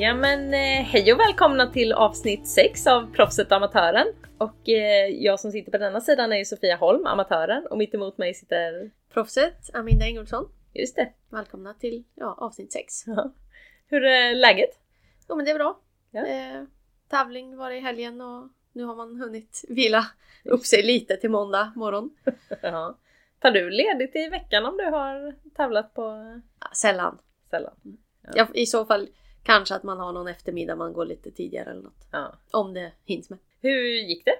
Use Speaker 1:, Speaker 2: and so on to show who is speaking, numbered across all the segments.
Speaker 1: Ja men eh, hej och välkomna till avsnitt 6 av Proffset och Amatören. Och eh, jag som sitter på denna sidan är ju Sofia Holm, Amatören, och mitt emot mig sitter...
Speaker 2: Proffset, Aminda Ingolfsson.
Speaker 1: Just det.
Speaker 2: Välkomna till ja, avsnitt 6.
Speaker 1: Ja. Hur är läget?
Speaker 2: Jo men det är bra.
Speaker 1: Ja.
Speaker 2: Eh, tävling var det i helgen och nu har man hunnit vila upp sig lite till måndag morgon.
Speaker 1: Ja. Tar du ledigt i veckan om du har tävlat på
Speaker 2: Ja, sällan.
Speaker 1: sällan?
Speaker 2: Ja, I så fall kanske att man har någon eftermiddag man går lite tidigare eller något.
Speaker 1: Ja.
Speaker 2: Om det hinns med.
Speaker 1: Hur gick det?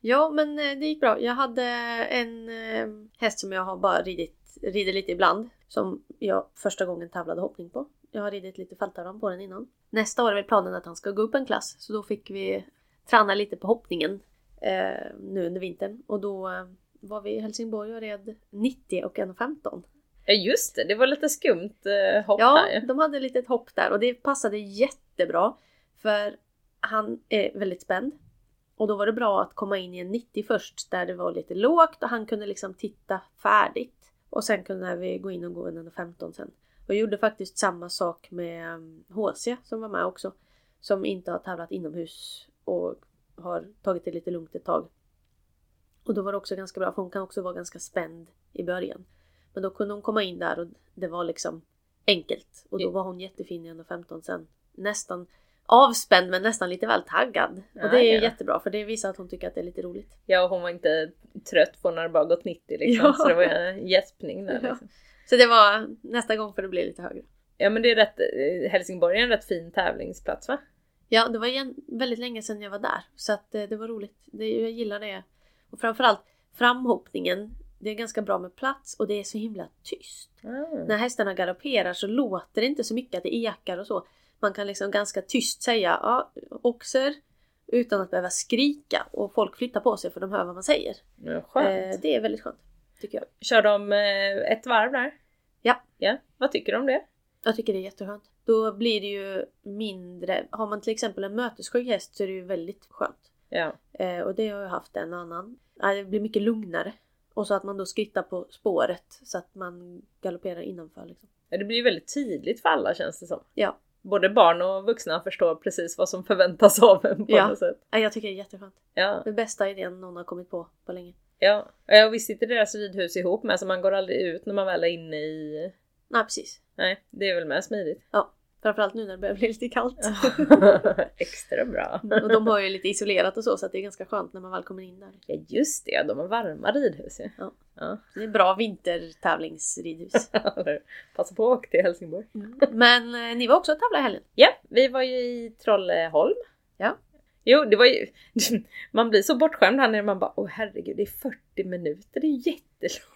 Speaker 2: Ja men eh, det gick bra. Jag hade en eh, häst som jag har bara ridit, rider lite ibland. Som jag första gången tävlade hoppning på. Jag har ridit lite fälttävlan på den innan. Nästa år är väl planen att han ska gå upp en klass. Så då fick vi träna lite på hoppningen eh, nu under vintern. Och då eh, var vi i Helsingborg och red 90 och 1,15.
Speaker 1: Ja just det, det var lite skumt eh, hopp
Speaker 2: Ja,
Speaker 1: där ju.
Speaker 2: de hade ett litet hopp där och det passade jättebra. För han är väldigt spänd. Och då var det bra att komma in i en 90 först där det var lite lågt och han kunde liksom titta färdigt. Och sen kunde vi gå in och gå en 15 sen. Och jag gjorde faktiskt samma sak med um, HC som var med också. Som inte har tävlat inomhus och har tagit det lite lugnt ett tag. Och då var det också ganska bra för hon kan också vara ganska spänd i början. Men då kunde hon komma in där och det var liksom enkelt. Och då var hon jättefin i 1.15 sen. Nästan avspänd men nästan lite väl taggad.
Speaker 1: Ja,
Speaker 2: och det är
Speaker 1: ja.
Speaker 2: jättebra för det visar att hon tycker att det är lite roligt.
Speaker 1: Ja och hon var inte trött på när det bara gått 90 liksom.
Speaker 2: Ja.
Speaker 1: Så det var en gäspning där liksom.
Speaker 2: Så det var nästa gång för det blir lite högre.
Speaker 1: Ja men det är rätt, eh, Helsingborg är en rätt fin tävlingsplats va?
Speaker 2: Ja, det var igen väldigt länge sedan jag var där. Så att eh, det var roligt. Det, jag gillar det. Och framförallt framhoppningen. Det är ganska bra med plats och det är så himla tyst.
Speaker 1: Ah.
Speaker 2: När hästarna galopperar så låter det inte så mycket att det ekar och så. Man kan liksom ganska tyst säga ja, oxer utan att behöva skrika och folk flyttar på sig för de hör vad man säger.
Speaker 1: Ja.
Speaker 2: Eh, det är väldigt skönt. Tycker jag.
Speaker 1: Kör de eh, ett varv där?
Speaker 2: Ja.
Speaker 1: Ja, vad tycker du om det?
Speaker 2: Jag tycker det är jätteskönt. Då blir det ju mindre. Har man till exempel en mötesskygg häst så är det ju väldigt skönt.
Speaker 1: Ja.
Speaker 2: Eh, och det har jag haft en annan. Ja, det blir mycket lugnare. Och så att man då skrittar på spåret så att man galopperar innanför. Liksom.
Speaker 1: Ja, Det blir ju väldigt tydligt för alla känns det som.
Speaker 2: Ja.
Speaker 1: Både barn och vuxna förstår precis vad som förväntas av en på
Speaker 2: Ja.
Speaker 1: något sätt.
Speaker 2: Ja, jag tycker det är jätteskönt.
Speaker 1: Ja,
Speaker 2: Den bästa idén någon har kommit på på länge.
Speaker 1: ja. ja och visst sitter deras ridhus ihop med så man går aldrig ut när man väl är inne i...
Speaker 2: Nej precis.
Speaker 1: Nej, det är väl med smidigt.
Speaker 2: Ja. Framförallt nu när det börjar bli lite kallt.
Speaker 1: Extra bra.
Speaker 2: och de har ju lite isolerat och så så det är ganska skönt när man väl kommer in där.
Speaker 1: Ja just det, de har varma ridhus ju.
Speaker 2: Ja.
Speaker 1: Ja.
Speaker 2: Det är bra vintertävlingsridhus.
Speaker 1: Passa på att åka till Helsingborg.
Speaker 2: Men eh, ni var också och tävlade i helgen.
Speaker 1: Ja, vi var ju i Trolleholm.
Speaker 2: Ja.
Speaker 1: Jo, det var ju... Man blir så bortskämd här när man bara åh herregud, det är 40 minuter, det är jättelångt.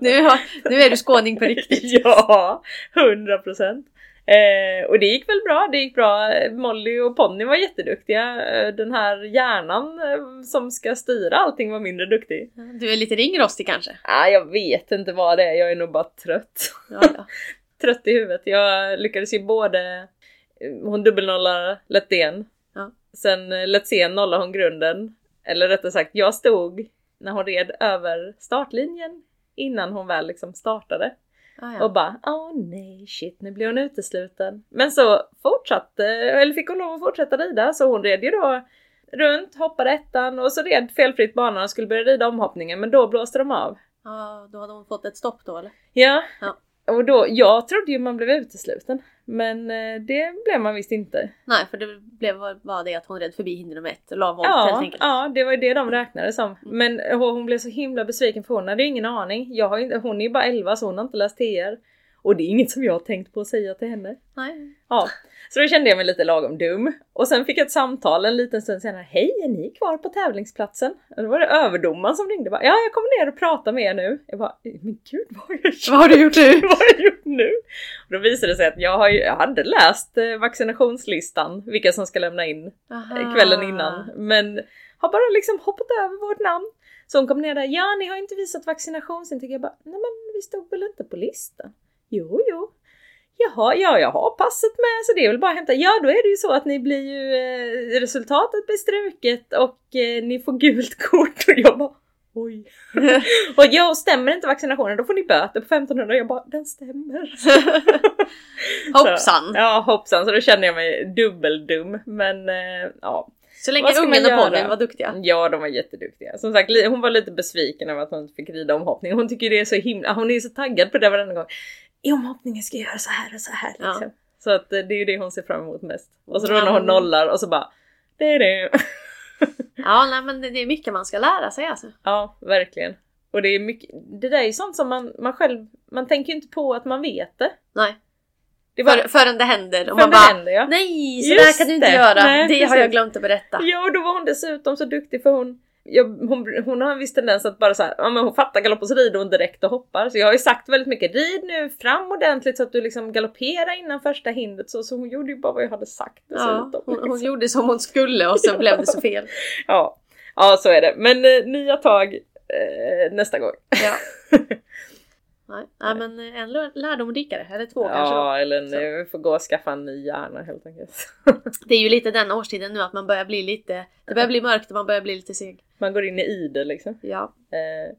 Speaker 2: Nu, har, nu är du skåning på riktigt.
Speaker 1: ja, 100 procent. Eh, och det gick väl bra, det gick bra. Molly och Ponny var jätteduktiga. Eh, Den här hjärnan eh, som ska styra allting var mindre duktig.
Speaker 2: Du är lite ringrostig kanske?
Speaker 1: Ah, jag vet inte vad det är, jag är nog bara trött.
Speaker 2: Ja, ja.
Speaker 1: trött i huvudet. Jag lyckades ju både hon dubbelnollar Lettén.
Speaker 2: Ja.
Speaker 1: Sen eh, Letzén nollade hon grunden. Eller rättare sagt, jag stod när hon red över startlinjen innan hon väl liksom startade.
Speaker 2: Ah, ja.
Speaker 1: Och bara åh nej shit nu blir hon utesluten. Men så fortsatte, eller fick hon lov att fortsätta rida så hon red ju då runt, hoppade ettan och så red felfritt banan och skulle börja rida omhoppningen men då blåste de av.
Speaker 2: Ja, då hade hon fått ett stopp då eller?
Speaker 1: Ja.
Speaker 2: Ja.
Speaker 1: Och då, jag trodde ju man blev utesluten. Men eh, det blev man visst inte.
Speaker 2: Nej, för det blev var det att hon red förbi hinder nummer ett och la volt helt
Speaker 1: Ja,
Speaker 2: enkelt.
Speaker 1: ja, det var ju det de räknade som. Men hon blev så himla besviken för hon hade ju ingen aning. Jag har inte, hon är ju bara 11 så hon har inte läst TR. Och det är inget som jag har tänkt på att säga till henne.
Speaker 2: Nej.
Speaker 1: Ja, så då kände jag mig lite lagom dum. Och sen fick jag ett samtal en liten stund senare. Hej, är ni kvar på tävlingsplatsen? Och då var det överdomaren som ringde. Bara, ja, jag kommer ner och pratar med er nu. Jag bara, men gud vad har jag gjort?
Speaker 2: Vad har du gjort nu?
Speaker 1: vad har jag gjort nu? Och då visade det sig att jag, har, jag hade läst eh, vaccinationslistan, vilka som ska lämna in
Speaker 2: Aha.
Speaker 1: kvällen innan. Men har bara liksom hoppat över vårt namn. Så hon kom ner där, ja ni har inte visat vaccinationsintyg. Jag bara, nej men vi stod väl inte på listan? Jo, jo. Jaha, ja jag har passet med så det är väl bara att hämta. Ja då är det ju så att ni blir ju, eh, resultatet blir struket och eh, ni får gult kort. Och jag bara, oj. och ja, stämmer inte vaccinationen då får ni böter på 1500. Jag bara, den stämmer.
Speaker 2: Hoppsan!
Speaker 1: Så, ja hoppsan, så då känner jag mig dubbeldum. Men eh, ja.
Speaker 2: Så länge ungen och ponnyn var duktiga.
Speaker 1: Ja, de var jätteduktiga. Som sagt, hon var lite besviken över att hon inte fick rida omhoppning. Hon tycker det är så himla, hon är så taggad på det varenda gång. I omhoppningen ska jag göra så här och så här
Speaker 2: Ja.
Speaker 1: liksom. Så att eh, det är ju det hon ser fram emot mest. Och så då
Speaker 2: Ja,
Speaker 1: när hon nollar och så bara det är det.
Speaker 2: Ja, nej men det är mycket man ska lära sig alltså.
Speaker 1: Ja, verkligen. Och det är mycket, det där är ju sånt som man, man själv, man tänker ju inte på att man vet det.
Speaker 2: Nej.
Speaker 1: Det var
Speaker 2: För, förrän det händer och man bara
Speaker 1: händer ja.
Speaker 2: Nej, så
Speaker 1: Just
Speaker 2: där kan du inte
Speaker 1: det.
Speaker 2: göra.
Speaker 1: Nej,
Speaker 2: det har
Speaker 1: precis.
Speaker 2: jag glömt att berätta.
Speaker 1: Ja, och då var hon dessutom så duktig för hon jag, hon, hon har en viss tendens att bara så här, ja men hon fattar galopp och så rider hon direkt och hoppar. Så jag har ju sagt väldigt mycket, rid nu fram ordentligt så att du liksom galopperar innan första hindret. Så, så hon gjorde ju bara vad jag hade sagt
Speaker 2: Ja, hon, hon
Speaker 1: liksom.
Speaker 2: gjorde som hon skulle och så blev det så fel.
Speaker 1: ja. ja, så är det. Men eh, nya tag eh, nästa gång.
Speaker 2: Ja. Nej, nej men en lär- lärdom rikare, eller två kanske då.
Speaker 1: Ja, eller nu, vi får gå och skaffa en ny hjärna helt enkelt.
Speaker 2: Det är ju lite den årstiden nu att man börjar bli lite, det börjar bli mörkt och man börjar bli lite seg.
Speaker 1: Man går in i det liksom.
Speaker 2: Ja.
Speaker 1: Eh,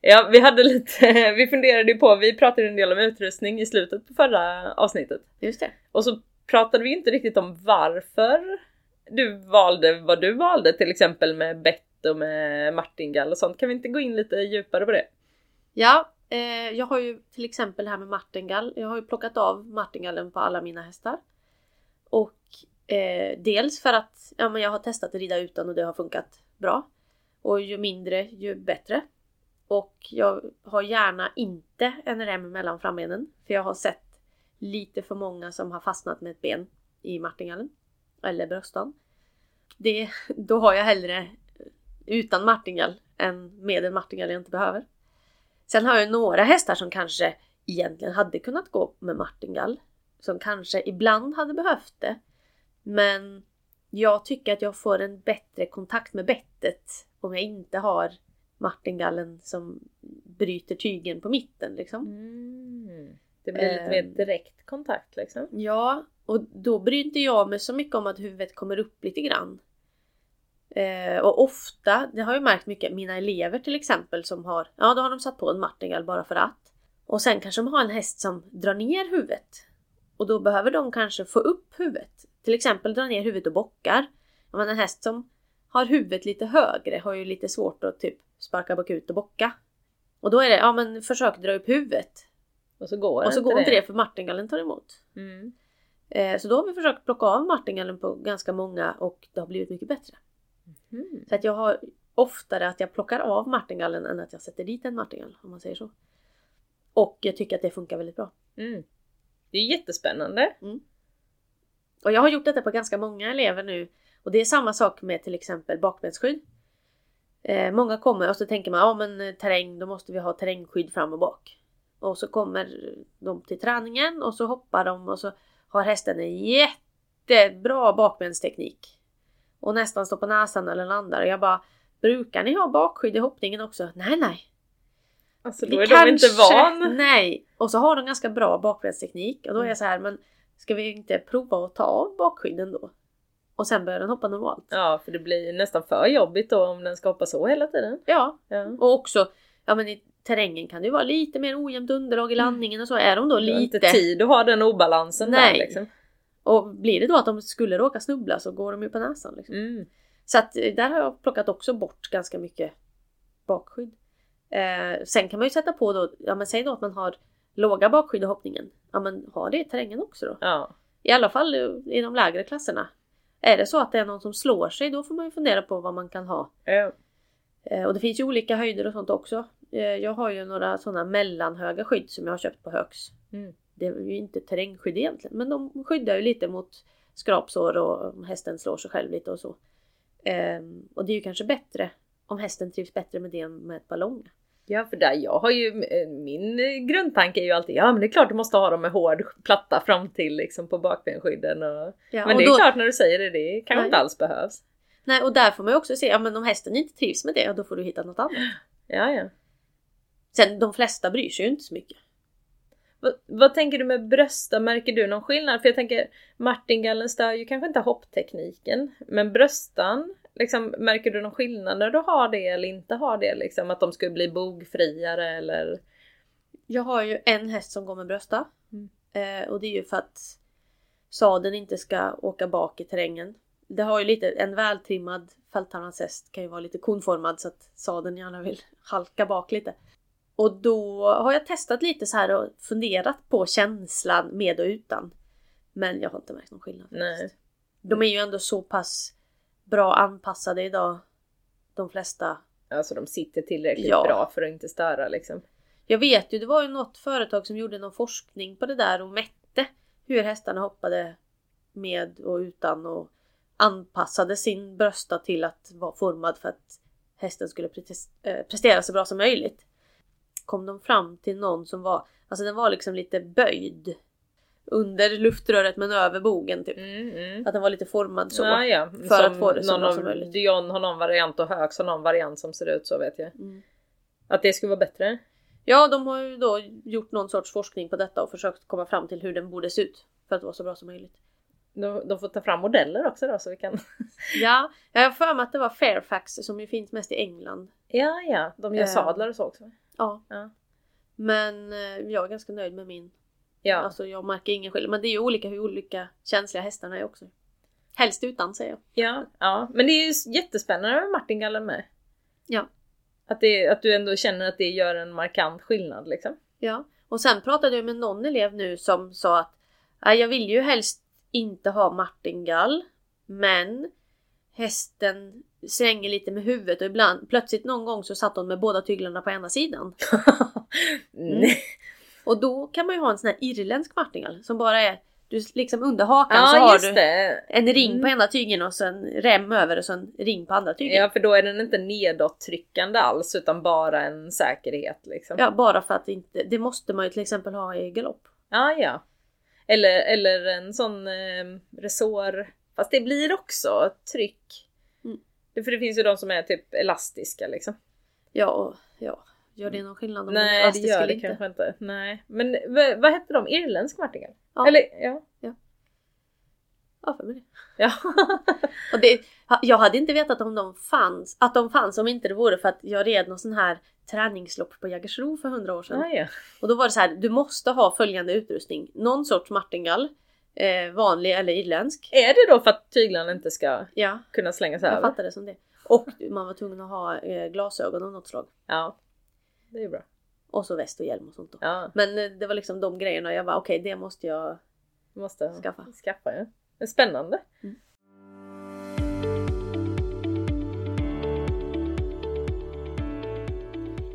Speaker 1: ja, vi hade lite, vi funderade ju på, vi pratade en del om utrustning i slutet på förra avsnittet.
Speaker 2: Just det.
Speaker 1: Och så pratade vi inte riktigt om varför du valde vad du valde, till exempel med bett och med martingall och sånt. Kan vi inte gå in lite djupare på det?
Speaker 2: Ja, eh, jag har ju till exempel det här med martingall. Jag har ju plockat av martingallen på alla mina hästar. Och eh, dels för att ja, men jag har testat att rida utan och det har funkat bra. Och ju mindre ju bättre. Och jag har gärna inte en rem mellan frambenen. För jag har sett lite för många som har fastnat med ett ben i martingallen. Eller bröstan. Det, då har jag hellre utan martingall än med en martingall jag inte behöver. Sen har jag några hästar som kanske egentligen hade kunnat gå med martingall. Som kanske ibland hade behövt det. Men jag tycker att jag får en bättre kontakt med bettet om jag inte har martingallen som bryter tygen på mitten liksom.
Speaker 1: Mm. Det blir lite
Speaker 2: Ehm.
Speaker 1: mer direkt kontakt liksom.
Speaker 2: Ja, och då bryr inte jag mig så mycket om att huvudet kommer upp lite grann. Eh, och ofta, det har jag märkt mycket, mina elever till exempel som har, ja då har de satt på en martingall bara för att. Och sen kanske de har en häst som drar ner huvudet. Och då behöver de kanske få upp huvudet. Till exempel dra ner huvudet och bockar. Men en häst som har huvudet lite högre har ju lite svårt att typ sparka bakut och bocka. Och då är det, ja men försök dra upp huvudet.
Speaker 1: Och så går
Speaker 2: Och så
Speaker 1: inte
Speaker 2: går inte det för martingallen tar emot.
Speaker 1: Mm.
Speaker 2: Eh, Så då har vi försökt plocka av martingallen på ganska många och det har blivit mycket bättre.
Speaker 1: Mm.
Speaker 2: Så att jag har oftare att jag plockar av martingallen än att jag sätter dit en martingall om man säger så. Och jag tycker att det funkar väldigt bra.
Speaker 1: Mm. Det är jättespännande.
Speaker 2: Och jag har gjort detta på ganska många elever nu. Och det är samma sak med till exempel bakbensskydd. Eh, många kommer och så tänker man, ja men eh, terräng, då måste vi ha terrängskydd fram och bak. Och så kommer de till träningen och så hoppar de och så har hästen en jättebra bakbensteknik. Och nästan står på näsan eller landar. Och jag bara, brukar ni ha bakskydd i hoppningen också? Nej, nej.
Speaker 1: Alltså
Speaker 2: Vi
Speaker 1: då är de inte van.
Speaker 2: Nej! Och så har de ganska bra bakbensteknik och då är jag så här, men ska vi inte prova att ta av bakskydden då? Och sen börjar den hoppa normalt.
Speaker 1: Ja, för det blir nästan för jobbigt då om den ska hoppa så hela tiden.
Speaker 2: Ja,
Speaker 1: Ja.
Speaker 2: och också, ja men i terrängen kan det ju vara lite mer ojämnt underlag i landningen och så. Är de då
Speaker 1: Du har inte
Speaker 2: lite...
Speaker 1: tid att ha den obalansen
Speaker 2: Nej.
Speaker 1: där liksom.
Speaker 2: Och blir det då att de skulle råka snubbla så går de ju på näsan. Liksom.
Speaker 1: Mm.
Speaker 2: Så att eh, där har jag plockat också bort ganska mycket bakskydd. Eh, sen kan man ju sätta på då, ja men säg då att man har låga bakskydd i hoppningen. Ja men ha det i terrängen också då.
Speaker 1: Ja.
Speaker 2: I alla fall i de lägre klasserna. Är det så att det är någon som slår sig då får man ju fundera på vad man kan ha.
Speaker 1: Ja.
Speaker 2: Eh, och det finns ju olika höjder och sånt också. Eh, jag har ju några sådana mellanhöga skydd som jag har köpt på Högs.
Speaker 1: Mm.
Speaker 2: Det är ju inte terrängskydd egentligen men de skyddar ju lite mot skrapsår och om hästen slår sig själv lite och så. Ehm, och det är ju kanske bättre om hästen trivs bättre med det än med ett ballong.
Speaker 1: Ja för där, jag har ju, eh, min grundtanke är ju alltid ja men det är klart du måste ha dem med hård platta fram till liksom på bakbenskydden och...
Speaker 2: Ja,
Speaker 1: Men
Speaker 2: och
Speaker 1: det är
Speaker 2: då-
Speaker 1: klart när du säger det, det kanske
Speaker 2: Nej.
Speaker 1: inte alls behövs.
Speaker 2: Nej och där får man ju också se, ja men om hästen inte trivs med det, då får du hitta något annat.
Speaker 1: Ja ja.
Speaker 2: Sen de flesta bryr sig ju inte så mycket.
Speaker 1: Vad, tänker du med brösta? Märker du någon skillnad? För jag tänker martingallen stör ju kanske inte hopptekniken. Men bröstan Liksom, märker du någon skillnad när du har det eller inte har det? Liksom, att de skulle bli bogfriare eller?
Speaker 2: Jag har ju en häst som går med brösta.
Speaker 1: Mm.
Speaker 2: Eh, och det är ju för att sadeln inte ska åka bak i terrängen. Det har ju lite, en vältrimmad fälthamrashäst kan ju vara lite konformad så att sadeln gärna vill halka bak lite. Och då har jag testat lite så här och funderat på känslan med och utan. Men jag har inte märkt någon skillnad.
Speaker 1: Nej.
Speaker 2: De är ju ändå så pass bra anpassade idag. De flesta.
Speaker 1: Alltså de sitter tillräckligt
Speaker 2: Ja.
Speaker 1: bra för att inte störa liksom.
Speaker 2: Jag vet ju, det var ju något företag som gjorde någon forskning på det där och mätte hur hästarna hoppade med och utan och anpassade sin brösta till att vara formad för att hästen skulle eh, prestera så bra som möjligt. Kom de fram till någon som var, alltså den var liksom lite böjd. Under luftröret men över bogen typ.
Speaker 1: Mm, mm.
Speaker 2: Att den var lite formad så.
Speaker 1: Ja, ja.
Speaker 2: För
Speaker 1: Som
Speaker 2: att få det så bra som möjligt.
Speaker 1: Dion har någon variant och Högs har någon variant som ser ut så vet jag.
Speaker 2: Mm.
Speaker 1: Att det skulle vara bättre?
Speaker 2: Ja, de har ju då gjort någon sorts forskning på detta och försökt komma fram till hur den borde se ut. För att vara så bra som möjligt.
Speaker 1: De, de får ta fram modeller också då så vi kan...
Speaker 2: Ja, jag har för mig att det var Fairfax som ju finns mest i England.
Speaker 1: Ja, ja. De gör
Speaker 2: Eh.
Speaker 1: sadlar och så också.
Speaker 2: Ja.
Speaker 1: Ja.
Speaker 2: Men eh, jag är ganska nöjd med min.
Speaker 1: Ja.
Speaker 2: Alltså jag märker ingen skillnad. Men det är ju olika hur olika känsliga hästarna är också. Helst utan säger jag.
Speaker 1: Ja, ja. Men det är ju jättespännande med martingallen med.
Speaker 2: Ja.
Speaker 1: Att, det, att du ändå känner att det gör en markant skillnad liksom.
Speaker 2: Ja. Och sen pratade jag med någon elev nu som sa att "Nej, jag vill ju helst inte ha martingall. Men hästen svänger lite med huvudet och ibland plötsligt någon gång så satt hon med båda tyglarna på ena sidan.
Speaker 1: Mm.
Speaker 2: Och då kan man ju ha en sån här irländsk martingall som bara är du liksom under hakan så
Speaker 1: Ja,
Speaker 2: har
Speaker 1: just
Speaker 2: du
Speaker 1: det.
Speaker 2: en ring
Speaker 1: Mm.
Speaker 2: på ena tygen och sen rem över och sen ring på andra tygen.
Speaker 1: Ja, för då är den inte nedåttryckande alls utan bara en säkerhet liksom.
Speaker 2: Ja, bara för att inte, det måste man ju till exempel ha i galopp.
Speaker 1: Ja, ja. Eller, eller en sån eh, resår. Fast det blir också tryck.
Speaker 2: Mm.
Speaker 1: För det finns ju de som är typ elastiska liksom.
Speaker 2: Ja, ja. Gör det någon skillnad om den är
Speaker 1: Nej det gör
Speaker 2: eller
Speaker 1: det
Speaker 2: inte?
Speaker 1: kanske inte. Nej. Men vad hette de? Irländsk martingall?
Speaker 2: Ja.
Speaker 1: Eller ja.
Speaker 2: Ja, för mig det.
Speaker 1: ja.
Speaker 2: Och det, jag hade inte vetat om de fanns, att de fanns om inte det vore för att jag red någon sån här träningslopp på Jägersro för hundra år sedan.
Speaker 1: ah, ja.
Speaker 2: Och då var det så här, du måste ha följande utrustning. Någon sorts martingall, eh, vanlig eller irländsk.
Speaker 1: Är det då för att tyglarna inte ska
Speaker 2: Ja,
Speaker 1: kunna slängas
Speaker 2: jag
Speaker 1: över?
Speaker 2: fattar det som det. Och man var tvungen att ha eh, glasögon av något slag.
Speaker 1: Ja. Det är bra.
Speaker 2: Och så väst och hjälm och sånt då.
Speaker 1: Ja.
Speaker 2: Men eh, det var liksom de grejerna jag var okej det måste jag
Speaker 1: Måste
Speaker 2: Skaffa.
Speaker 1: skaffa ja. Spännande.
Speaker 2: Mm.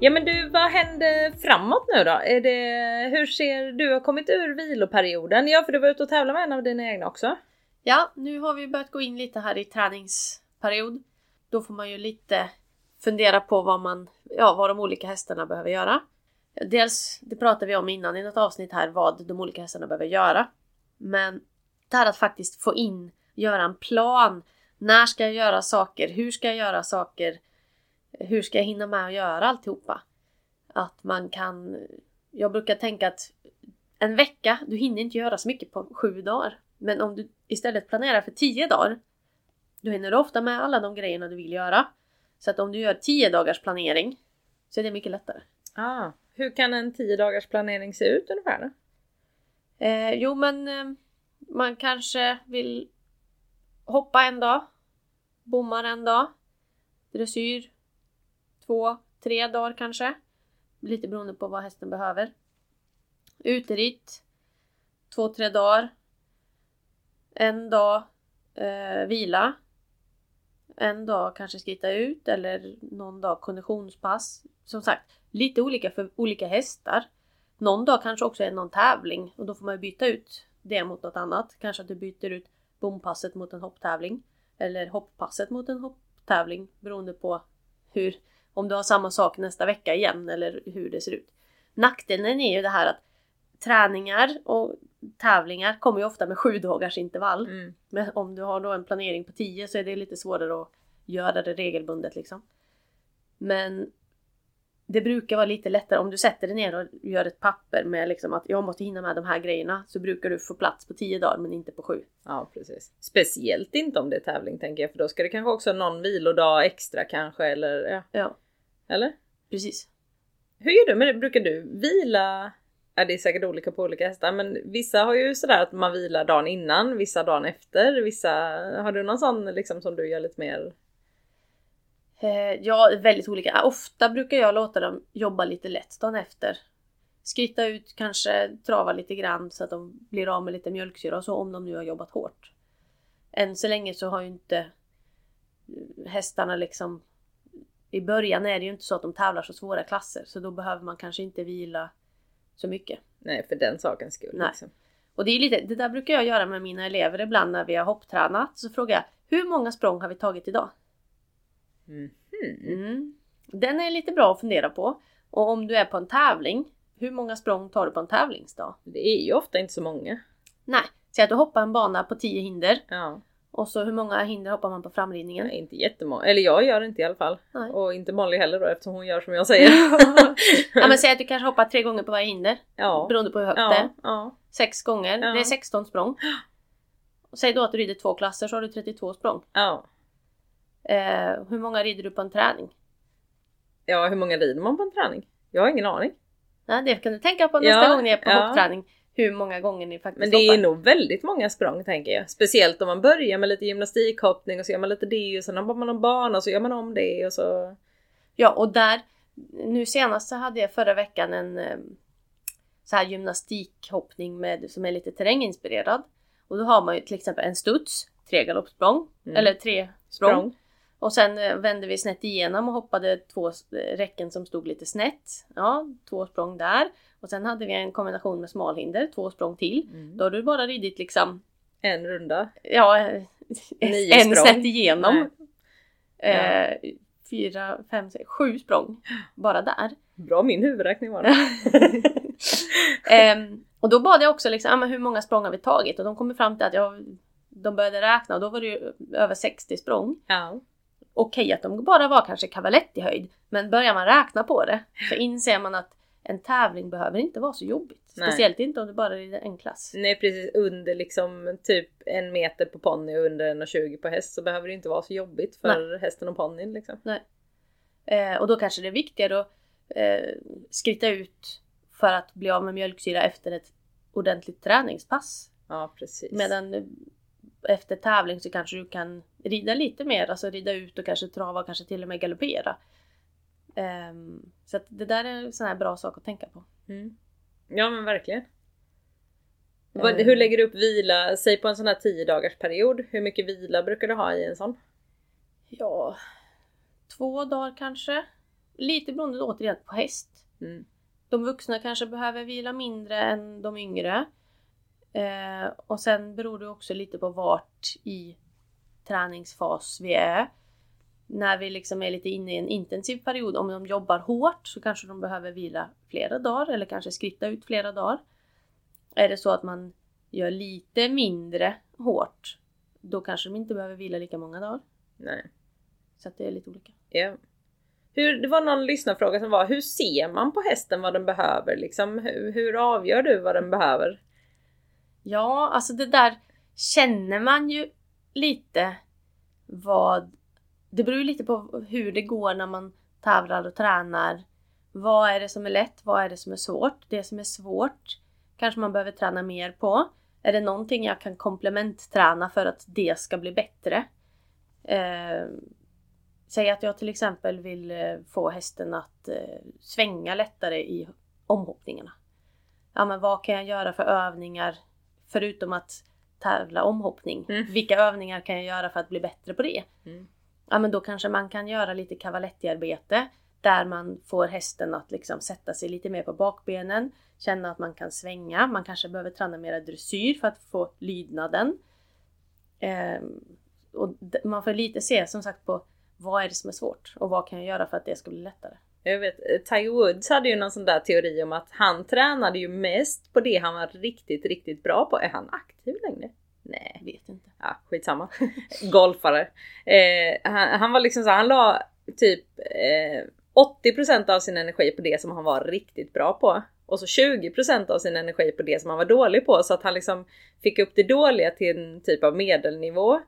Speaker 1: Ja men du, vad händer framåt nu då? Är det, hur ser du har kommit ur viloperioden? Ja, för du var ute och tävlade med en av dina egna också.
Speaker 2: Ja, nu har vi börjat gå in lite här i träningsperiod. Då får man ju lite fundera på vad man, ja, vad de olika hästarna behöver göra. Dels, det pratade vi om innan i något avsnitt här, vad de olika hästarna behöver göra. Men det här att faktiskt få in, göra en plan. När ska jag göra saker? Hur ska jag göra saker? Hur ska jag hinna med att göra alltihopa? Att man kan... Jag brukar tänka att en vecka, du hinner inte göra så mycket på sju dagar. Men om du istället planerar för tio dagar, då hinner du ofta med alla de grejerna du vill göra. Så att om du gör tio dagars planering så är det mycket lättare.
Speaker 1: Ah, hur kan en 10 dagars planering se ut ungefär?
Speaker 2: Eh, jo men eh, man kanske vill hoppa en dag, bommar en dag, dressyr två, tre dagar kanske. Lite beroende på vad hästen behöver. Uteritt två, tre dagar. En dag eh, vila. En dag kanske skritta ut eller någon dag konditionspass. Som sagt, lite olika för olika hästar. Någon dag kanske också är någon tävling och då får man byta ut det mot något annat. Kanske att du byter ut bompasset mot en hopptävling. Eller hopppasset mot en hopptävling beroende på hur, om du har samma sak nästa vecka igen eller hur det ser ut. Nackdelen är ju det här att träningar och tävlingar kommer ju ofta med sju dagars intervall.
Speaker 1: Mm.
Speaker 2: Men om du har då en planering på 10 så är det lite svårare att göra det regelbundet liksom. Men det brukar vara lite lättare om du sätter dig ner och gör ett papper med liksom att jag måste hinna med de här grejerna så brukar du få plats på 10 dagar men inte på 7.
Speaker 1: Ja precis. Speciellt inte om det är tävling tänker jag för då ska det kanske också någon vilodag extra kanske eller ja.
Speaker 2: Ja,
Speaker 1: Eller?
Speaker 2: precis.
Speaker 1: Hur gör du med det? Brukar du vila? Ja det är säkert olika på olika hästar men vissa har ju sådär att man vilar dagen innan, vissa dagen efter, vissa... Har du någon sån liksom som du gör lite mer?
Speaker 2: Eh, ja, väldigt olika. Ofta brukar jag låta dem jobba lite lätt dagen efter. Skritta ut, kanske trava lite grann så att de blir av med lite mjölksyra och så om de nu har jobbat hårt. Än så länge så har ju inte eh, hästarna liksom... I början är det ju inte så att de tävlar så svåra klasser så då behöver man kanske inte vila så mycket.
Speaker 1: Nej för den sakens skull.
Speaker 2: Nej.
Speaker 1: Liksom.
Speaker 2: Och det är lite, det där brukar jag göra med mina elever ibland när vi har hopptränat. Så frågar jag, hur många språng har vi tagit idag?
Speaker 1: Mhm.
Speaker 2: Mm. Den är lite bra att fundera på. Och om du är på en tävling, hur många språng tar du på en tävlingsdag?
Speaker 1: Det är ju ofta inte så många.
Speaker 2: Nej, säg att du hoppar en bana på 10 hinder.
Speaker 1: Ja.
Speaker 2: Och så hur många hinder hoppar man på framridningen?
Speaker 1: Nej, inte jättemånga. Eller jag gör det inte i alla fall.
Speaker 2: Nej.
Speaker 1: Och inte Molly heller då eftersom hon gör som jag säger.
Speaker 2: ja men säg att du kanske hoppar tre gånger på varje hinder.
Speaker 1: ja.
Speaker 2: Beroende på hur högt det är.
Speaker 1: Ja, ja.
Speaker 2: Sex gånger,
Speaker 1: Ja.
Speaker 2: det är 16 språng. Och säg då att du rider två klasser så har du 32 språng.
Speaker 1: ja.
Speaker 2: Eh, hur många rider du på en träning?
Speaker 1: Ja, hur många rider man på en träning? Jag har ingen aning.
Speaker 2: Ja, det kan du tänka på nästa
Speaker 1: Ja,
Speaker 2: gång ni är på
Speaker 1: ja.
Speaker 2: hoppträning. Hur många gånger ni faktiskt
Speaker 1: Men det
Speaker 2: hoppar.
Speaker 1: är nog väldigt många språng tänker jag. Speciellt om man börjar med lite gymnastikhoppning och så gör man lite det och sen hoppar man en bana och så gör man om det och så...
Speaker 2: Ja, och där, nu senast så hade jag förra veckan en eh, så här gymnastikhoppning med, som är lite terränginspirerad. Och då har man ju till exempel en studs, tre galoppsprång,
Speaker 1: Mm.
Speaker 2: eller tre språng.
Speaker 1: Språng.
Speaker 2: Och sen eh, vände vi snett igenom och hoppade två eh, räcken som stod lite snett. Ja, två språng där. Och sen hade vi en kombination med smalhinder, två språng till.
Speaker 1: Mm.
Speaker 2: Då har du bara ridit liksom,
Speaker 1: En runda.
Speaker 2: ja, eh,
Speaker 1: Nio
Speaker 2: en
Speaker 1: språng.
Speaker 2: snett igenom. Eh, fyra, fem, sex, sju språng bara där.
Speaker 1: Bra min huvudräkning var det.
Speaker 2: Ehm, och då bad jag också liksom, ah, men hur många språng har vi tagit? Och de kom fram till att jag, de började räkna och då var det ju över 60 språng.
Speaker 1: ja.
Speaker 2: Okej att de bara var kanske cavaletti höjd, men börjar man räkna på det så inser man att en tävling behöver inte vara så jobbigt.
Speaker 1: Nej.
Speaker 2: Speciellt inte om du bara rider en klass.
Speaker 1: Nej precis under liksom typ en meter på ponny och under 1,20 på häst så behöver det inte vara så jobbigt för hästen och ponnyn liksom.
Speaker 2: Eh, och då kanske det är viktigare att eh, skritta ut för att bli av med mjölksyra efter ett ordentligt träningspass.
Speaker 1: Ja precis.
Speaker 2: Medan efter tävling så kanske du kan rida lite mer, alltså rida ut och kanske trava och kanske till och med galoppera. Ehm, så att det där är en sån här bra sak att tänka på.
Speaker 1: Mm. Ja men verkligen.
Speaker 2: Eh.
Speaker 1: Hur lägger du upp vila, säg på en sån här 10 dagars period. Hur mycket vila brukar du ha i en sån?
Speaker 2: Ja, två dagar kanske. Lite beroende återigen på häst.
Speaker 1: Mm.
Speaker 2: De vuxna kanske behöver vila mindre än de yngre. Eh, och sen beror det också lite på vart i träningsfas vi är. När vi liksom är lite inne i en intensiv period, om de jobbar hårt så kanske de behöver vila flera dagar eller kanske skritta ut flera dagar. Är det så att man gör lite mindre hårt, då kanske de inte behöver vila lika många dagar.
Speaker 1: Nej.
Speaker 2: Så att det är lite olika.
Speaker 1: Ja. Hur, det var någon lyssnarfråga som var, hur ser man på hästen vad den behöver? Liksom, hur, hur avgör du vad den behöver?
Speaker 2: Ja, alltså det där känner man ju lite vad... Det beror ju lite på hur det går när man tävlar och tränar. Vad är det som är lätt? Vad är det som är svårt? Det som är svårt kanske man behöver träna mer på. Är det någonting jag kan komplementträna för att det ska bli bättre? Eh, säg att jag till exempel vill eh, få hästen att eh, svänga lättare i omhoppningarna. Ja men vad kan jag göra för övningar förutom att tävla omhoppning?
Speaker 1: Mm.
Speaker 2: Vilka övningar kan jag göra för att bli bättre på det?
Speaker 1: Mm.
Speaker 2: Ja men då kanske man kan göra lite cavalettiarbete där man får hästen att liksom sätta sig lite mer på bakbenen, känna att man kan svänga. Man kanske behöver träna mera dressyr för att få lydnaden. Ehm, och man får lite se som sagt på vad är det som är svårt och vad kan jag göra för att det ska bli lättare.
Speaker 1: Jag vet, eh, Tiger Woods hade ju någon sån där teori om att han tränade ju mest på det han var riktigt, riktigt bra på. Är han aktiv längre? Nej.
Speaker 2: Vet inte.
Speaker 1: Ja, skitsamma. Golfare. Eh, han, han var liksom så han la typ eh, 80% av sin energi på det som han var riktigt bra på. Och så 20% av sin energi på det som han var dålig på. Så att han liksom fick upp det dåliga till en typ av medelnivå.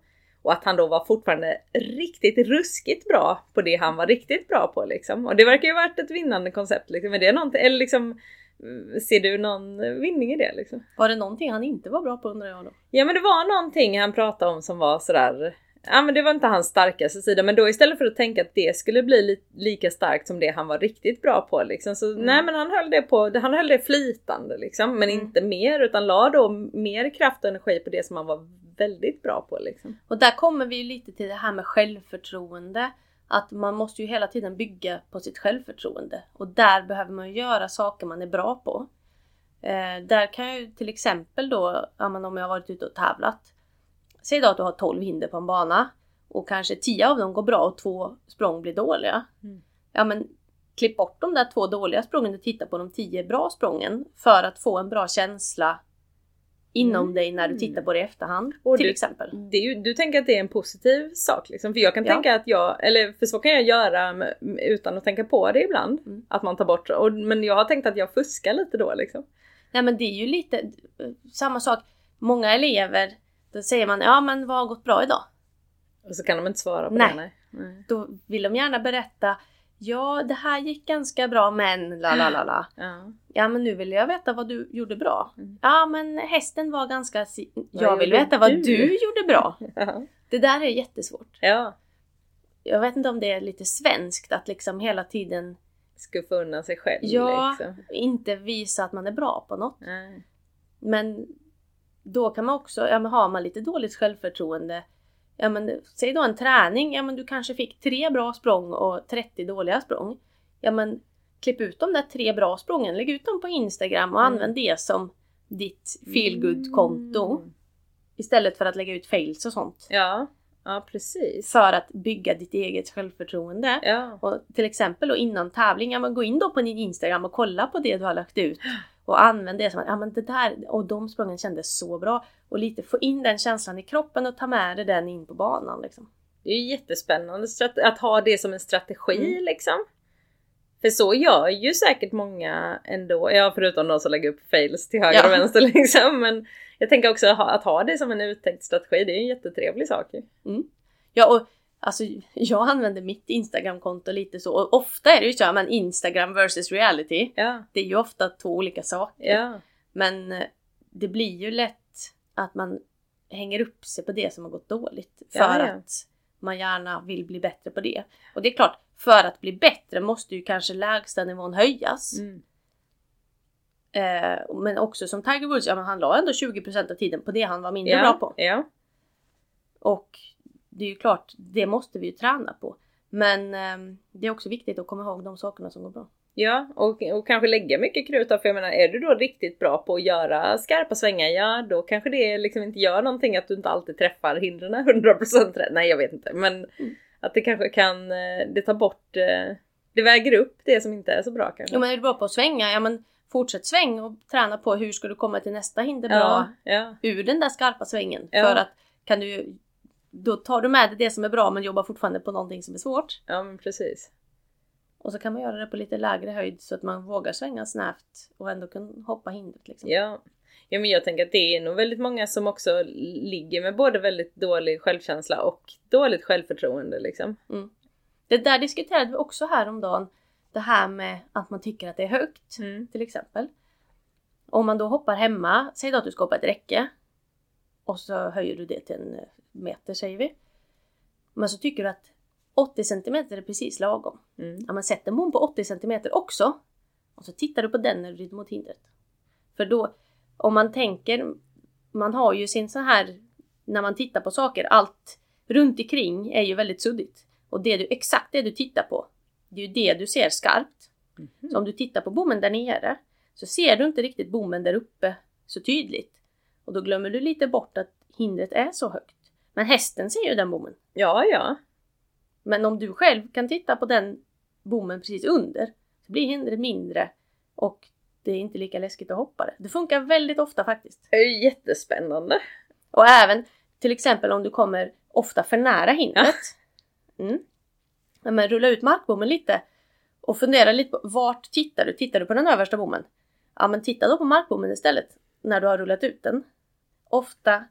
Speaker 1: Och att han då var fortfarande riktigt ruskigt bra på det han var riktigt bra på liksom. Och det verkar ju varit ett vinnande koncept liksom. Men det är någonting, eller liksom Ser du någon vinning i det liksom?
Speaker 2: Var det någonting han inte var bra på undrar jag då?
Speaker 1: Ja men det var någonting han pratade om som var sådär Ja men det var inte hans starkaste sida men då istället för att tänka att det skulle bli li lika starkt som det han var riktigt bra på liksom. Så mm. nej men han höll det på, han höll det flytande liksom men mm. inte mer utan la då mer kraft och energi på det som han var väldigt bra på liksom.
Speaker 2: Och där kommer vi ju lite till det här med självförtroende. Att man måste ju hela tiden bygga på sitt självförtroende. Och där behöver man göra saker man är bra på. Eh, där kan jag ju till exempel då, om jag har varit ute och tävlat. Säg då att du har 12 hinder på en bana. Och kanske 10 av dem går bra och två språng blir dåliga. Mm. Ja men klipp bort de där två dåliga sprången och titta på de 10 bra sprången. För att få en bra känsla inom mm. dig när du tittar på det i efterhand. Och till
Speaker 1: du,
Speaker 2: exempel.
Speaker 1: Ju, du tänker att det är en positiv sak liksom? För jag kan ja. tänka att jag, eller för så kan jag göra utan att tänka på det ibland. Mm. Att man tar bort, och, men jag har tänkt att jag fuskar lite då liksom.
Speaker 2: Nej men det är ju lite samma sak. Många elever, då säger man ja men vad har gått bra idag?
Speaker 1: Och så kan de inte svara på
Speaker 2: nej.
Speaker 1: det. Nej.
Speaker 2: nej. Då vill de gärna berätta Ja, det här gick ganska bra men la la la la. Ja. Ja men nu vill jag veta vad du gjorde bra. Mm. Ja men hästen var ganska... Si jag vill veta vad du, du gjorde bra. ja. Det där är jättesvårt.
Speaker 1: Ja.
Speaker 2: Jag vet inte om det är lite svenskt att liksom hela tiden
Speaker 1: skuffa undan sig själv.
Speaker 2: Ja, liksom. inte visa att man är bra på något. Nej. Men då kan man också, ja men har man lite dåligt självförtroende ja men säg då en träning, ja men du kanske fick tre bra språng och 30 dåliga språng. Ja men klipp ut de där tre bra sprången, lägg ut dem på Instagram och mm. använd det som ditt feelgood-konto. Mm. Istället för att lägga ut fails och sånt.
Speaker 1: Ja, ja precis.
Speaker 2: För att bygga ditt eget självförtroende.
Speaker 1: Ja.
Speaker 2: Och till exempel då innan tävling, ja men gå in då på din Instagram och kolla på det du har lagt ut. Och använd det som att, ja men det där, och de sprången kändes så bra. Och lite få in den känslan i kroppen och ta med dig den in på banan liksom.
Speaker 1: Det är jättespännande att ha det som en strategi mm. liksom. För så gör ju säkert många ändå, ja förutom de som lägger upp fails till höger ja. och vänster liksom. Men jag tänker också att ha det som en uttänkt strategi, det är en jättetrevlig sak
Speaker 2: mm. Ja och Alltså jag använder mitt Instagramkonto lite så och ofta är det ju så men Instagram versus reality.
Speaker 1: Ja.
Speaker 2: Det är ju ofta två olika saker.
Speaker 1: Ja.
Speaker 2: Men eh, det blir ju lätt att man hänger upp sig på det som har gått dåligt. För att man gärna vill bli bättre på det. Och det är klart, för att bli bättre måste ju kanske lägsta nivån höjas. Mm. Eh, men också som Tiger Woods, ja men han la ändå 20% av tiden på det han var mindre bra på.
Speaker 1: Ja.
Speaker 2: Och det är ju klart, det måste vi ju träna på. Men eh, det är också viktigt att komma ihåg de sakerna som går bra.
Speaker 1: Ja, och, och kanske lägga mycket krut för jag menar, är du då riktigt bra på att göra skarpa svängar, ja då kanske det liksom inte gör någonting att du inte alltid träffar hindren 100% rätt. Nej, jag vet inte, men mm. Att det kanske kan, eh, det tar bort, eh, det väger upp det som inte är så bra kanske.
Speaker 2: Ja, men är du bra på att svänga, ja men fortsätt sväng och träna på hur ska du komma till nästa hinder bra
Speaker 1: ja, ja.
Speaker 2: ur den där skarpa svängen. Ja. För att kan du då tar du med dig det som är bra men jobbar fortfarande på någonting som är svårt.
Speaker 1: Ja men precis.
Speaker 2: Och så kan man göra det på lite lägre höjd så att man vågar svänga snävt och ändå kan hoppa hindret. Liksom.
Speaker 1: Ja. Ja, men jag tänker att det är nog väldigt många som också ligger med både väldigt dålig självkänsla och dåligt självförtroende liksom.
Speaker 2: Mm. Det där diskuterade vi också häromdagen. Det här med att man tycker att det är högt mm. till exempel. Om man då hoppar hemma, säg då att du ska hoppa ett räcke. Och så höjer du det till en meter säger vi. Men så tycker du att 80 cm är precis lagom. Mm. Ja, men sätt en bom på 80 cm också. Och så tittar du på den när du rider mot hindret. För då, om man tänker, man har ju sin så här, när man tittar på saker, allt runt omkring är ju väldigt suddigt. Och det du, exakt det du tittar på, det är ju det du ser skarpt. Mm. Så om du tittar på bommen där nere så ser du inte riktigt bommen där uppe så tydligt. Och då glömmer du lite bort att hindret är så högt. Men hästen ser ju den bommen.
Speaker 1: Ja, ja.
Speaker 2: Men om du själv kan titta på den bommen precis under så blir hindret mindre och det är inte lika läskigt att hoppa det. Det funkar väldigt ofta faktiskt.
Speaker 1: Det är jättespännande.
Speaker 2: Och även till exempel om du kommer ofta för nära hindret. Ja. Mm. Men rulla ut markbommen lite Och fundera lite på vart tittar du? Tittar du på den översta bommen? Ja men titta då på markbommen istället när du har rullat ut den. Ofta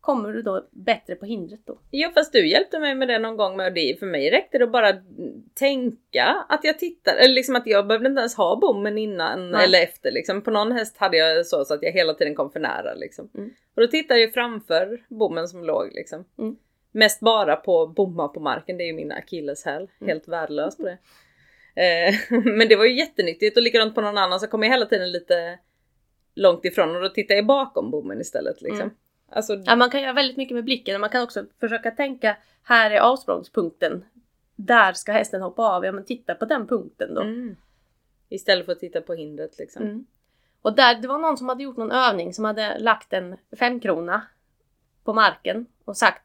Speaker 2: kommer du då bättre på hindret då.
Speaker 1: Jo fast du hjälpte mig med det någon gång med det. För mig räckte det att bara tänka att jag tittar. Eller liksom att jag behövde inte ens ha bommen innan
Speaker 2: Nej.
Speaker 1: eller efter. Liksom. På någon häst hade jag så, så att jag hela tiden kom för nära. Liksom.
Speaker 2: Mm.
Speaker 1: Och då tittade jag framför bommen som låg. Liksom.
Speaker 2: Mm.
Speaker 1: Mest bara på bomma på marken. Det är ju min akilleshäl.
Speaker 2: Mm.
Speaker 1: Helt värdelös på det. Eh, Men det var ju jättenyttigt och likadant på någon annan så kom jag hela tiden lite långt ifrån och då tittar jag bakom bommen istället. Liksom. Alltså,
Speaker 2: Ja, man kan göra väldigt mycket med blicken och man kan också försöka tänka här är avsprångspunkten. Där ska hästen hoppa av. Ja men titta på den punkten då.
Speaker 1: mm. Istället för att titta på hindret liksom.
Speaker 2: Mm. Och där, det var någon som hade gjort någon övning som hade lagt en femkrona på marken och sagt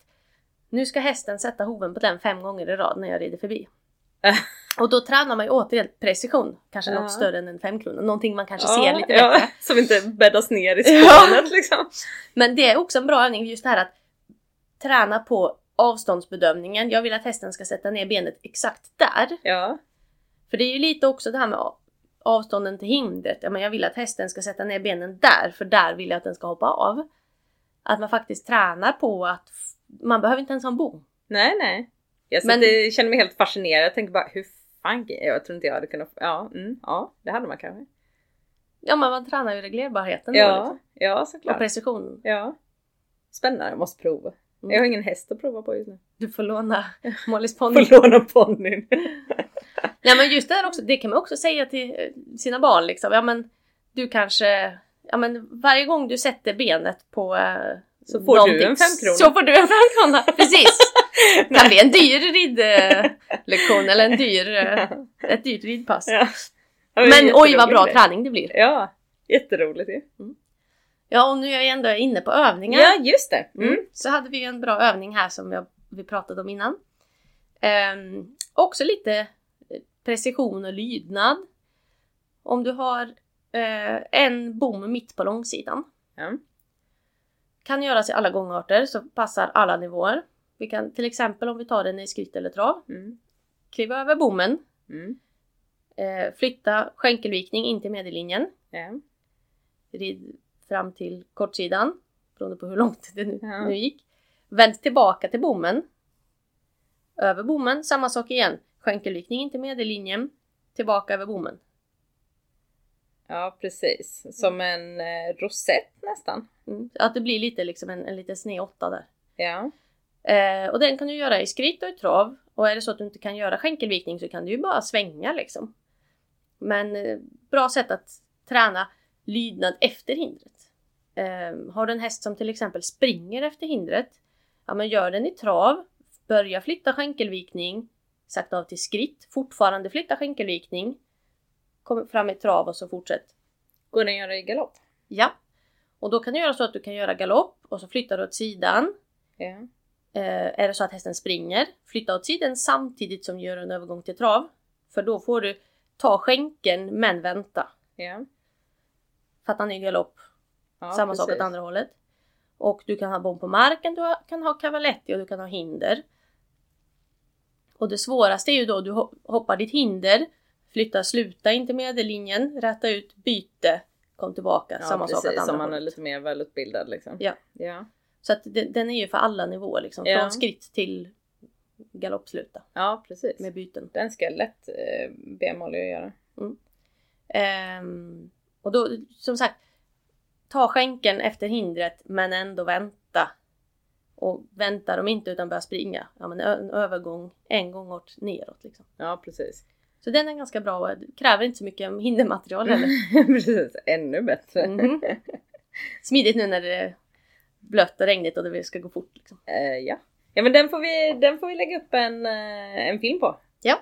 Speaker 2: Nu ska hästen sätta hoven på den fem gånger i rad när jag rider förbi. Och då tränar man ju återigen precision. Kanske
Speaker 1: Ja.
Speaker 2: något större än en femkrona. Någonting man kanske
Speaker 1: Ja,
Speaker 2: ser lite
Speaker 1: ja,
Speaker 2: bättre.
Speaker 1: Som inte bäddas ner i
Speaker 2: Ja.
Speaker 1: spånet liksom.
Speaker 2: Men det är också en bra övning just det här att träna på avståndsbedömningen. Jag vill att hästen ska sätta ner benet exakt där.
Speaker 1: Ja,
Speaker 2: För det är ju lite också det här med avstånden till hindret. Ja, jag vill att hästen ska sätta ner benen där, för där vill jag att den ska hoppa av. Att man faktiskt tränar på att man behöver inte ens ha en bom.
Speaker 1: nej nej. Jag
Speaker 2: Men-
Speaker 1: Men... känner mig helt fascinerad. Jag tänker bara hur fan, jag tror inte jag hade kunnat, ja, mm, ja det hade man kanske.
Speaker 2: Ja, men man tränar ju reglerbarheten då,
Speaker 1: Ja,
Speaker 2: liksom.
Speaker 1: ja
Speaker 2: och
Speaker 1: såklart.
Speaker 2: precision.
Speaker 1: Ja. Spännande, jag måste prova.
Speaker 2: Mm.
Speaker 1: Jag har ingen häst att prova på just nu.
Speaker 2: Du får låna Mollys ponny.
Speaker 1: Får låna ponnyn.
Speaker 2: Ja men just det här också, det kan man också säga till eh, sina barn liksom. Ja men du kanske, ja men varje gång du sätter benet på eh,
Speaker 1: Så får du en femkrona.
Speaker 2: Så får du en femkrona, precis! Det kan bli en dyr ridlektion eller en dyr, ett dyrt ridpass.
Speaker 1: Ja.
Speaker 2: Men oj vad bra
Speaker 1: träning.
Speaker 2: träning det blir!
Speaker 1: Ja, jätteroligt ju.
Speaker 2: Ja och nu är jag ändå inne på övningar.
Speaker 1: Ja, just det. Mm.
Speaker 2: Mm. Så hade vi en bra övning här som jag, vi pratade om innan. Ehm, också lite eh, precision och lydnad. Om du har eh, en bom mitt på långsidan.
Speaker 1: Ja.
Speaker 2: Kan göras i alla gångarter så passar alla nivåer. Vi kan till exempel om vi tar den i skritt eller trav.
Speaker 1: Mm.
Speaker 2: Kliva över bommen.
Speaker 1: Mm.
Speaker 2: Eh, flytta skänkelvikning in till medellinjen.
Speaker 1: Ja.
Speaker 2: Rid fram till kortsidan. Beroende på hur långt det nu,
Speaker 1: Ja.
Speaker 2: nu gick. Vänd tillbaka till bommen. Över bommen, samma sak igen. Skänkelvikning in till medellinjen. Tillbaka över bommen.
Speaker 1: ja, precis. Som en eh, rosett nästan.
Speaker 2: Mm. Att det blir lite liksom en, en liten sned åtta där.
Speaker 1: Ja.
Speaker 2: Eh, och den kan du göra i skritt och i trav. Och är det så att du inte kan göra skänkelvikning så kan du ju bara svänga liksom. Men eh, bra sätt att träna lydnad efter hindret. Eh, har du en häst som till exempel springer efter hindret. Ja men gör den i trav. Börja flytta skänkelvikning. Sakta av till skritt. Fortfarande flytta skänkelvikning. Kom fram i trav och så fortsätt.
Speaker 1: Går den att göra i galopp?
Speaker 2: Ja. Och då kan du göra så att du kan göra galopp och så flyttar du åt sidan.
Speaker 1: Ja.
Speaker 2: Eh, är det så att hästen springer, flytta åt sidan samtidigt som du gör en övergång till trav. För då får du ta skänken men vänta.
Speaker 1: Ja.
Speaker 2: Fatta ny galopp,
Speaker 1: ja
Speaker 2: samma sak
Speaker 1: precis.
Speaker 2: åt andra hållet. Och du kan ha bom på marken, du kan ha cavaletti och du kan ha hinder. Och det svåraste är ju då du ho- hoppar ditt hinder, flytta, sluta in till medellinjen, rätta ut, byte, kom tillbaka,
Speaker 1: Ja,
Speaker 2: samma sak åt
Speaker 1: precis.
Speaker 2: andra
Speaker 1: Som man är
Speaker 2: hållet.
Speaker 1: lite mer välutbildad liksom.
Speaker 2: Ja.
Speaker 1: Ja.
Speaker 2: Så att den, den är ju för alla nivåer liksom,
Speaker 1: Ja.
Speaker 2: från skritt till galoppsluta
Speaker 1: Ja, precis.
Speaker 2: med byten.
Speaker 1: Den ska lätt eh, att göra.
Speaker 2: Ehm, och då, som sagt, ta skänken efter hindret men ändå vänta. Och väntar de inte utan börjar springa, ja men en övergång en gång åt neråt liksom.
Speaker 1: Ja, precis.
Speaker 2: Så den är ganska bra och kräver inte så mycket hindermaterial heller.
Speaker 1: precis. Ännu bättre.
Speaker 2: Mhm. Smidigt nu när det blött och regnigt och det ska gå fort. Liksom.
Speaker 1: Eh, ja. Ja men den får vi, den får vi lägga upp en, eh, en film på.
Speaker 2: Ja.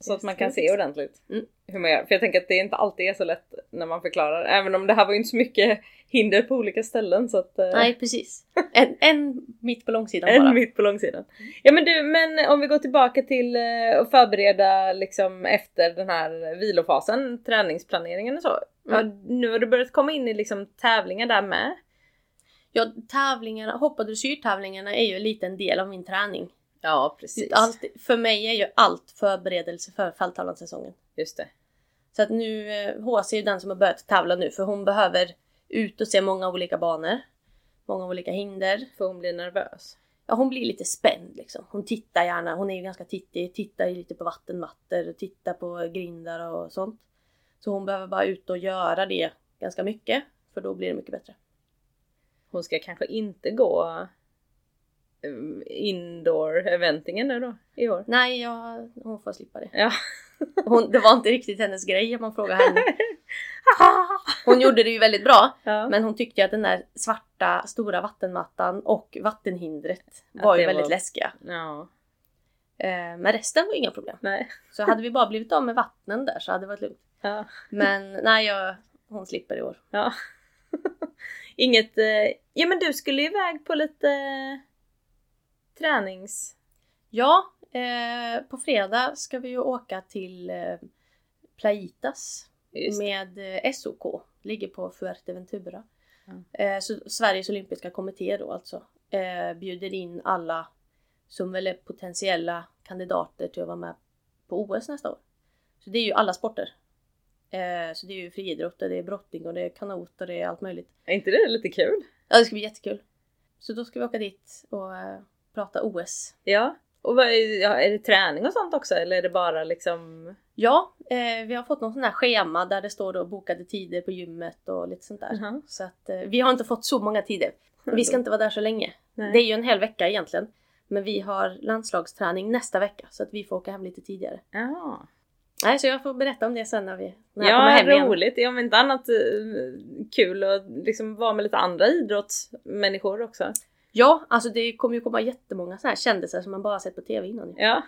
Speaker 1: Så att man kan se ordentligt.
Speaker 2: Mm.
Speaker 1: Hur man gör. För jag tänker att det inte alltid är så lätt när man förklarar. Även om det här var ju inte så mycket hinder på olika ställen så att... eh,
Speaker 2: Nej precis. En, en mitt på långsidan
Speaker 1: En
Speaker 2: bara.
Speaker 1: mitt på långsidan. Ja men du, men om vi går tillbaka till att förbereda liksom efter den här vilofasen, träningsplaneringen och så. Ja, nu har du börjat komma in i liksom tävlingar där med.
Speaker 2: Ja, tävlingarna, hopp och dressyrtävlingarna är ju en liten del av min träning.
Speaker 1: Ja, precis.
Speaker 2: Allt, för mig är ju allt förberedelse för fälttävlanssäsongen.
Speaker 1: Just det.
Speaker 2: Så att nu, eh, HC är ju den som har börjat tävla nu för hon behöver ut och se många olika banor. Många olika hinder.
Speaker 1: För hon blir nervös.
Speaker 2: Ja, hon blir lite spänd liksom. Hon tittar gärna, hon är ju ganska tittig, tittar ju lite på vattenmattor, tittar på grindar och sånt. Så hon behöver bara ut och göra det ganska mycket, för då blir det mycket bättre.
Speaker 1: Hon ska kanske inte gå eh, indoor-eventingen nu då i år?
Speaker 2: Nej, jag, hon får slippa det.
Speaker 1: Ja.
Speaker 2: Hon, det var inte riktigt hennes grej om man frågar henne. Hon gjorde det ju väldigt bra,
Speaker 1: ja.
Speaker 2: men hon tyckte att den där svarta stora vattenmattan och vattenhindret var ju väldigt
Speaker 1: var-
Speaker 2: läskiga.
Speaker 1: ja.
Speaker 2: Eh, Men resten var inga problem.
Speaker 1: Nej.
Speaker 2: Så hade vi bara blivit av med vattnen där så hade det varit lugnt.
Speaker 1: Ja.
Speaker 2: Men nej, jag, hon slipper i år.
Speaker 1: ja. Inget... Eh... Ja men du skulle iväg på lite tränings...
Speaker 2: Ja, eh, på fredag ska vi ju åka till eh,
Speaker 1: det.
Speaker 2: med eh, SOK. Ligger på Fuerteventura.
Speaker 1: Ja.
Speaker 2: Eh, så Sveriges olympiska kommitté då alltså eh, bjuder in alla som väl är potentiella kandidater till att vara med på OS nästa år. Så det är ju alla sporter. Eh, så det är ju friidrott, det är brottning och det är kanot och det är allt möjligt.
Speaker 1: Är inte det lite kul?
Speaker 2: Ja, det ska bli jättekul. Så då ska vi åka dit och eh, prata OS.
Speaker 1: Ja. Och vad är, ja, är det träning och sånt också eller är det bara liksom...
Speaker 2: Ja, eh, vi har fått någon sån här schema där det står då bokade tider på gymmet och lite sånt där.
Speaker 1: Mhm.
Speaker 2: Så att eh, vi har inte fått så många tider. Vi ska inte vara där så länge.
Speaker 1: Nej.
Speaker 2: Det är ju en hel vecka egentligen. Men vi har landslagsträning nästa vecka så att vi får åka hem lite tidigare.
Speaker 1: Ja.
Speaker 2: Nej, så jag får berätta om det sen när, vi, när jag kommer
Speaker 1: Ja,
Speaker 2: hem igen.
Speaker 1: roligt. Ja, om inte annat eh, kul att liksom vara med lite andra idrottsmänniskor också.
Speaker 2: Ja, alltså det kommer ju komma jättemånga så här kändisar som man bara sett på TV innan.
Speaker 1: Ja,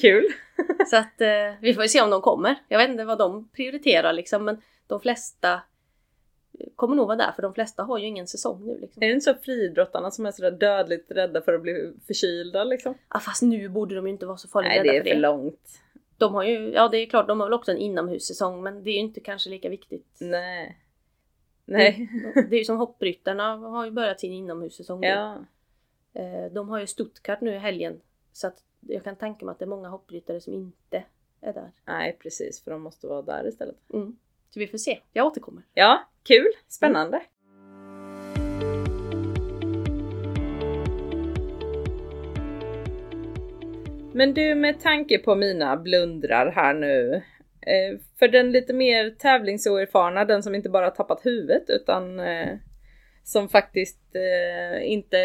Speaker 1: kul.
Speaker 2: Så att eh, vi får se om de kommer. Jag vet inte vad de prioriterar liksom men de flesta kommer nog vara där för de flesta har ju ingen säsong nu liksom.
Speaker 1: Är det inte så friidrottarna som är sådär dödligt rädda för att bli förkylda liksom?
Speaker 2: Ja, fast nu borde de ju inte vara så farligt
Speaker 1: Nej,
Speaker 2: rädda
Speaker 1: det är
Speaker 2: för
Speaker 1: för
Speaker 2: det.
Speaker 1: långt.
Speaker 2: De har ju, ja det är klart, de har väl också en inomhussäsong men det är ju inte kanske lika viktigt.
Speaker 1: Nej. Nej.
Speaker 2: Det är ju som hoppryttarna har ju börjat sin inomhussäsong nu.
Speaker 1: Ja.
Speaker 2: Eh, De har ju Stuttgart nu i helgen. Så att jag kan tänka mig att det är många hoppryttare som inte är där.
Speaker 1: Nej, precis. För de måste vara där istället.
Speaker 2: Mm. Så vi får se. Jag återkommer.
Speaker 1: Ja, kul. Spännande. Men du, med tanke på mina blundrar här nu. Eh, för den lite mer tävlingsoerfarna, den som inte bara tappat huvudet utan eh, som faktiskt eh, inte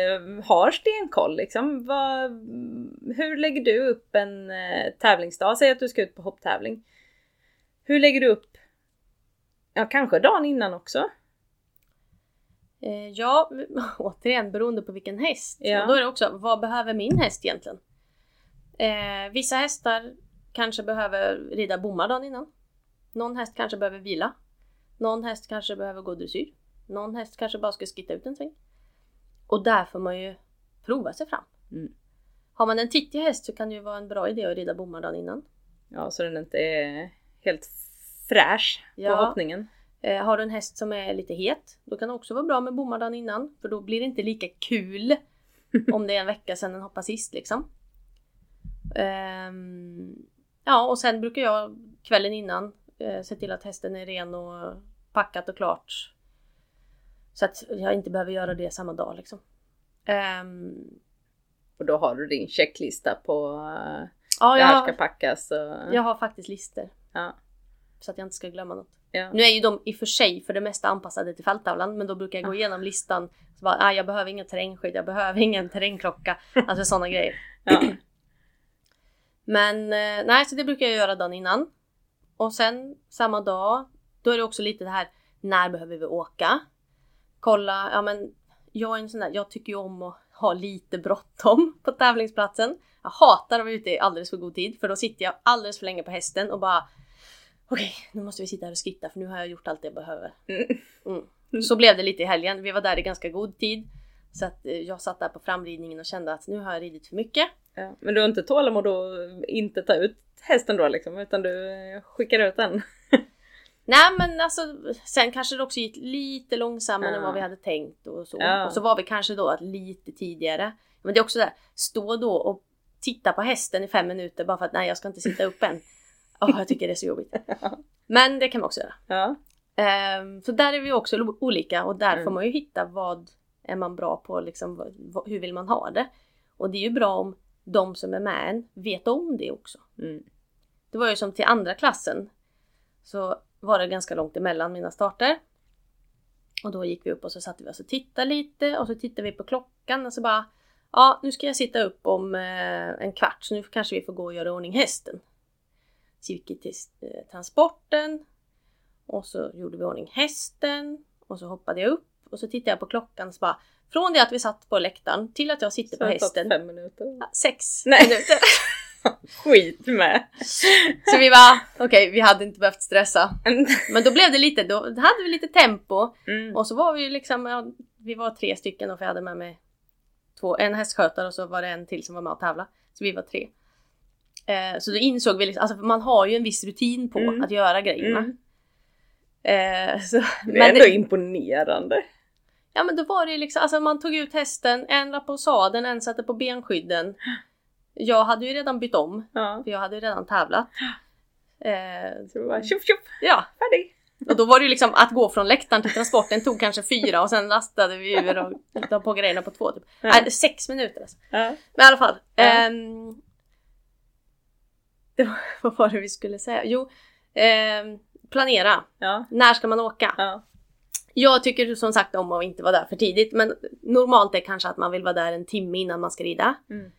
Speaker 1: har stenkoll liksom. Vad, hur lägger du upp en eh, tävlingsdag? Säg att du ska ut på hopptävling. Hur lägger du upp? Ja, kanske dagen innan också.
Speaker 2: Eh, Ja, återigen beroende på vilken häst.
Speaker 1: Ja.
Speaker 2: Och då är det också, vad behöver min häst egentligen? Eh, vissa hästar kanske behöver rida bommar dagen innan. Någon häst kanske behöver vila. Någon häst kanske behöver gå dressyr. Någon häst kanske bara ska skitta ut en sväng. Och där får man ju prova sig fram.
Speaker 1: Mm.
Speaker 2: Har man en tittig häst så kan det ju vara en bra idé att rida bommar dagen innan.
Speaker 1: Ja, så den inte är helt fräsch på
Speaker 2: Ja.
Speaker 1: hoppningen.
Speaker 2: Eh, har du en häst som är lite het, då kan det också vara bra med bommar dagen innan. För då blir det inte lika kul om det är en vecka sedan den hoppar sist liksom. Ehm, ja, och sen brukar jag kvällen innan eh, se till att hästen är ren och packat och klart. Så att jag inte behöver göra det samma dag liksom. Ehm,
Speaker 1: Och då har du din checklista på uh,
Speaker 2: ja,
Speaker 1: det här
Speaker 2: jag,
Speaker 1: ska packas och...
Speaker 2: jag har faktiskt listor.
Speaker 1: Ja.
Speaker 2: Så att jag inte ska glömma något.
Speaker 1: Ja.
Speaker 2: Nu är ju de i och för sig för det mesta anpassade till fälttävlan men då brukar jag gå igenom listan. Så bara, ah, jag behöver ingen terrängskydd, jag behöver ingen terrängklocka. Alltså sådana grejer.
Speaker 1: Ja.
Speaker 2: Men eh, nej, så det brukar jag göra dagen innan. Och sen samma dag, då är det också lite det här, när behöver vi åka? Kolla, ja men jag är en sån där, jag tycker ju om att ha lite bråttom på tävlingsplatsen. Jag hatar att vara ute i alldeles för god tid för då sitter jag alldeles för länge på hästen och bara Okej, nu måste vi sitta här och skritta för nu har jag gjort allt jag behöver.
Speaker 1: Mm.
Speaker 2: Mm. Så blev det lite i helgen. Vi var där i ganska god tid. Så att eh, jag satt där på framridningen och kände att nu har jag ridit för mycket.
Speaker 1: Ja. Men du har inte tålamod att inte ta ut hästen då liksom, utan du eh, skickar ut den?
Speaker 2: Nej men alltså sen kanske det också gick lite långsammare
Speaker 1: Ja.
Speaker 2: än vad vi hade tänkt och så.
Speaker 1: Ja.
Speaker 2: Och så var vi kanske då lite tidigare. Men det är också där, stå då och titta på hästen i fem minuter bara för att nej jag ska inte sitta upp än. Åh, jag tycker det är så jobbigt. Men det kan man också göra.
Speaker 1: Ja.
Speaker 2: Ehm, så där är vi också olika och där
Speaker 1: Mm.
Speaker 2: får man ju hitta vad är man bra på, liksom, vad, hur vill man ha det? Och det är ju bra om de som är med en vet om det också.
Speaker 1: Mm.
Speaker 2: Det var ju som till andra klassen så var det ganska långt emellan mina starter. Och då gick vi upp och så satte vi oss och tittade lite och så tittade vi på klockan och så bara Ja, nu ska jag sitta upp om eh, en kvart så nu kanske vi får gå och göra ordning hästen. Så gick vi till eh, transporten och så gjorde vi ordning hästen och så hoppade jag upp och så tittade jag på klockan och så bara Från det att vi satt på läktaren till att jag sitter på hästen.
Speaker 1: fem minuter.
Speaker 2: Ja, Sex
Speaker 1: Nej.
Speaker 2: minuter.
Speaker 1: Skit med!
Speaker 2: Så vi var okej, vi hade inte behövt stressa. Men då blev det lite, då hade vi lite tempo
Speaker 1: Mm.
Speaker 2: och så var vi liksom, ja, vi var tre stycken och jag hade med mig två, en hästskötare och så var det en till som var med och tävla. Så vi var tre. Eh, så då insåg vi liksom, alltså man har ju en viss rutin på
Speaker 1: Mm.
Speaker 2: att göra grejerna.
Speaker 1: Mm.
Speaker 2: Eh, så,
Speaker 1: Det är
Speaker 2: men
Speaker 1: ändå
Speaker 2: det,
Speaker 1: imponerande.
Speaker 2: Ja men då var det liksom, alltså man tog ut hästen, en la på sadeln, en satte på benskydden. Jag hade ju redan bytt om,
Speaker 1: Ja.
Speaker 2: för jag hade ju redan tävlat. Eh,
Speaker 1: Så det var tjoff tjoff,
Speaker 2: ja,
Speaker 1: färdig!
Speaker 2: Och då var det ju liksom att gå från läktaren till transporten tog kanske fyra och sen lastade vi ur och la på grejerna på två typ.
Speaker 1: Ja.
Speaker 2: Nej, sex minuter alltså.
Speaker 1: Ja.
Speaker 2: Men i alla fall. Ehm, det var, vad var det vi skulle säga? Jo, ehm, planera. När ska man åka?
Speaker 1: Ja.
Speaker 2: Jag tycker som sagt om att inte vara där för tidigt men normalt är kanske att man vill vara där en timme innan man ska rida.
Speaker 1: Mm.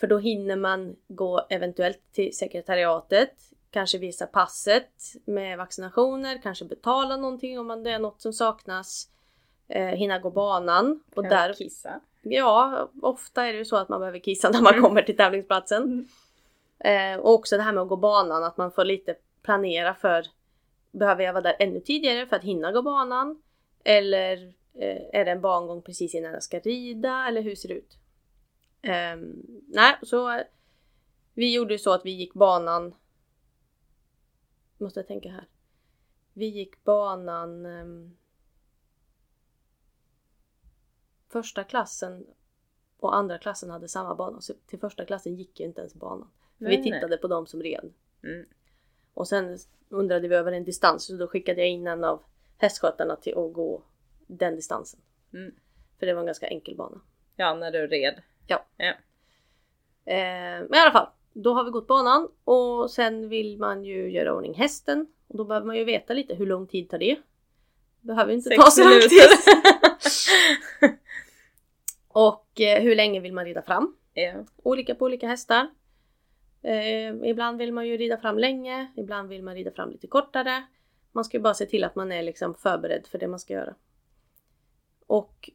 Speaker 2: För då hinner man gå eventuellt till sekretariatet, kanske visa passet med vaccinationer, kanske betala någonting om det är något som saknas. Eh, hinna gå banan. Och
Speaker 1: Kan
Speaker 2: där,
Speaker 1: kissa.
Speaker 2: ja, ofta är det ju så att man behöver kissa när man
Speaker 1: Mm.
Speaker 2: kommer till tävlingsplatsen. Eh, och också det här med att gå banan, att man får lite planera för Behöver jag vara där ännu tidigare för att hinna gå banan? Eller eh, är det en bangång precis innan jag ska rida? Eller hur ser det ut? Ehm, nej, så vi gjorde så att vi gick banan Måste jag tänka här. Vi gick banan ehm, Första klassen och andra klassen hade samma bana. Så till första klassen gick ju inte ens banan. För
Speaker 1: Nej,
Speaker 2: vi tittade på de som red.
Speaker 1: Mm.
Speaker 2: Och sen undrade vi över en distans så då skickade jag in en av hästskötarna till att gå den distansen.
Speaker 1: Mm.
Speaker 2: För det var en ganska enkel bana.
Speaker 1: Ja, när du red.
Speaker 2: Ja.
Speaker 1: Ja.
Speaker 2: Eh, men i alla fall, då har vi gått banan och sen vill man ju göra ordning hästen. Och då behöver man ju veta lite hur lång tid tar det. Behöver inte
Speaker 1: Sex
Speaker 2: ta så lång tid. och eh, hur länge vill man rida fram?
Speaker 1: ja.
Speaker 2: Olika på olika hästar. Eh, ibland vill man ju rida fram länge, ibland vill man rida fram lite kortare. Man ska ju bara se till att man är liksom förberedd för det man ska göra. Och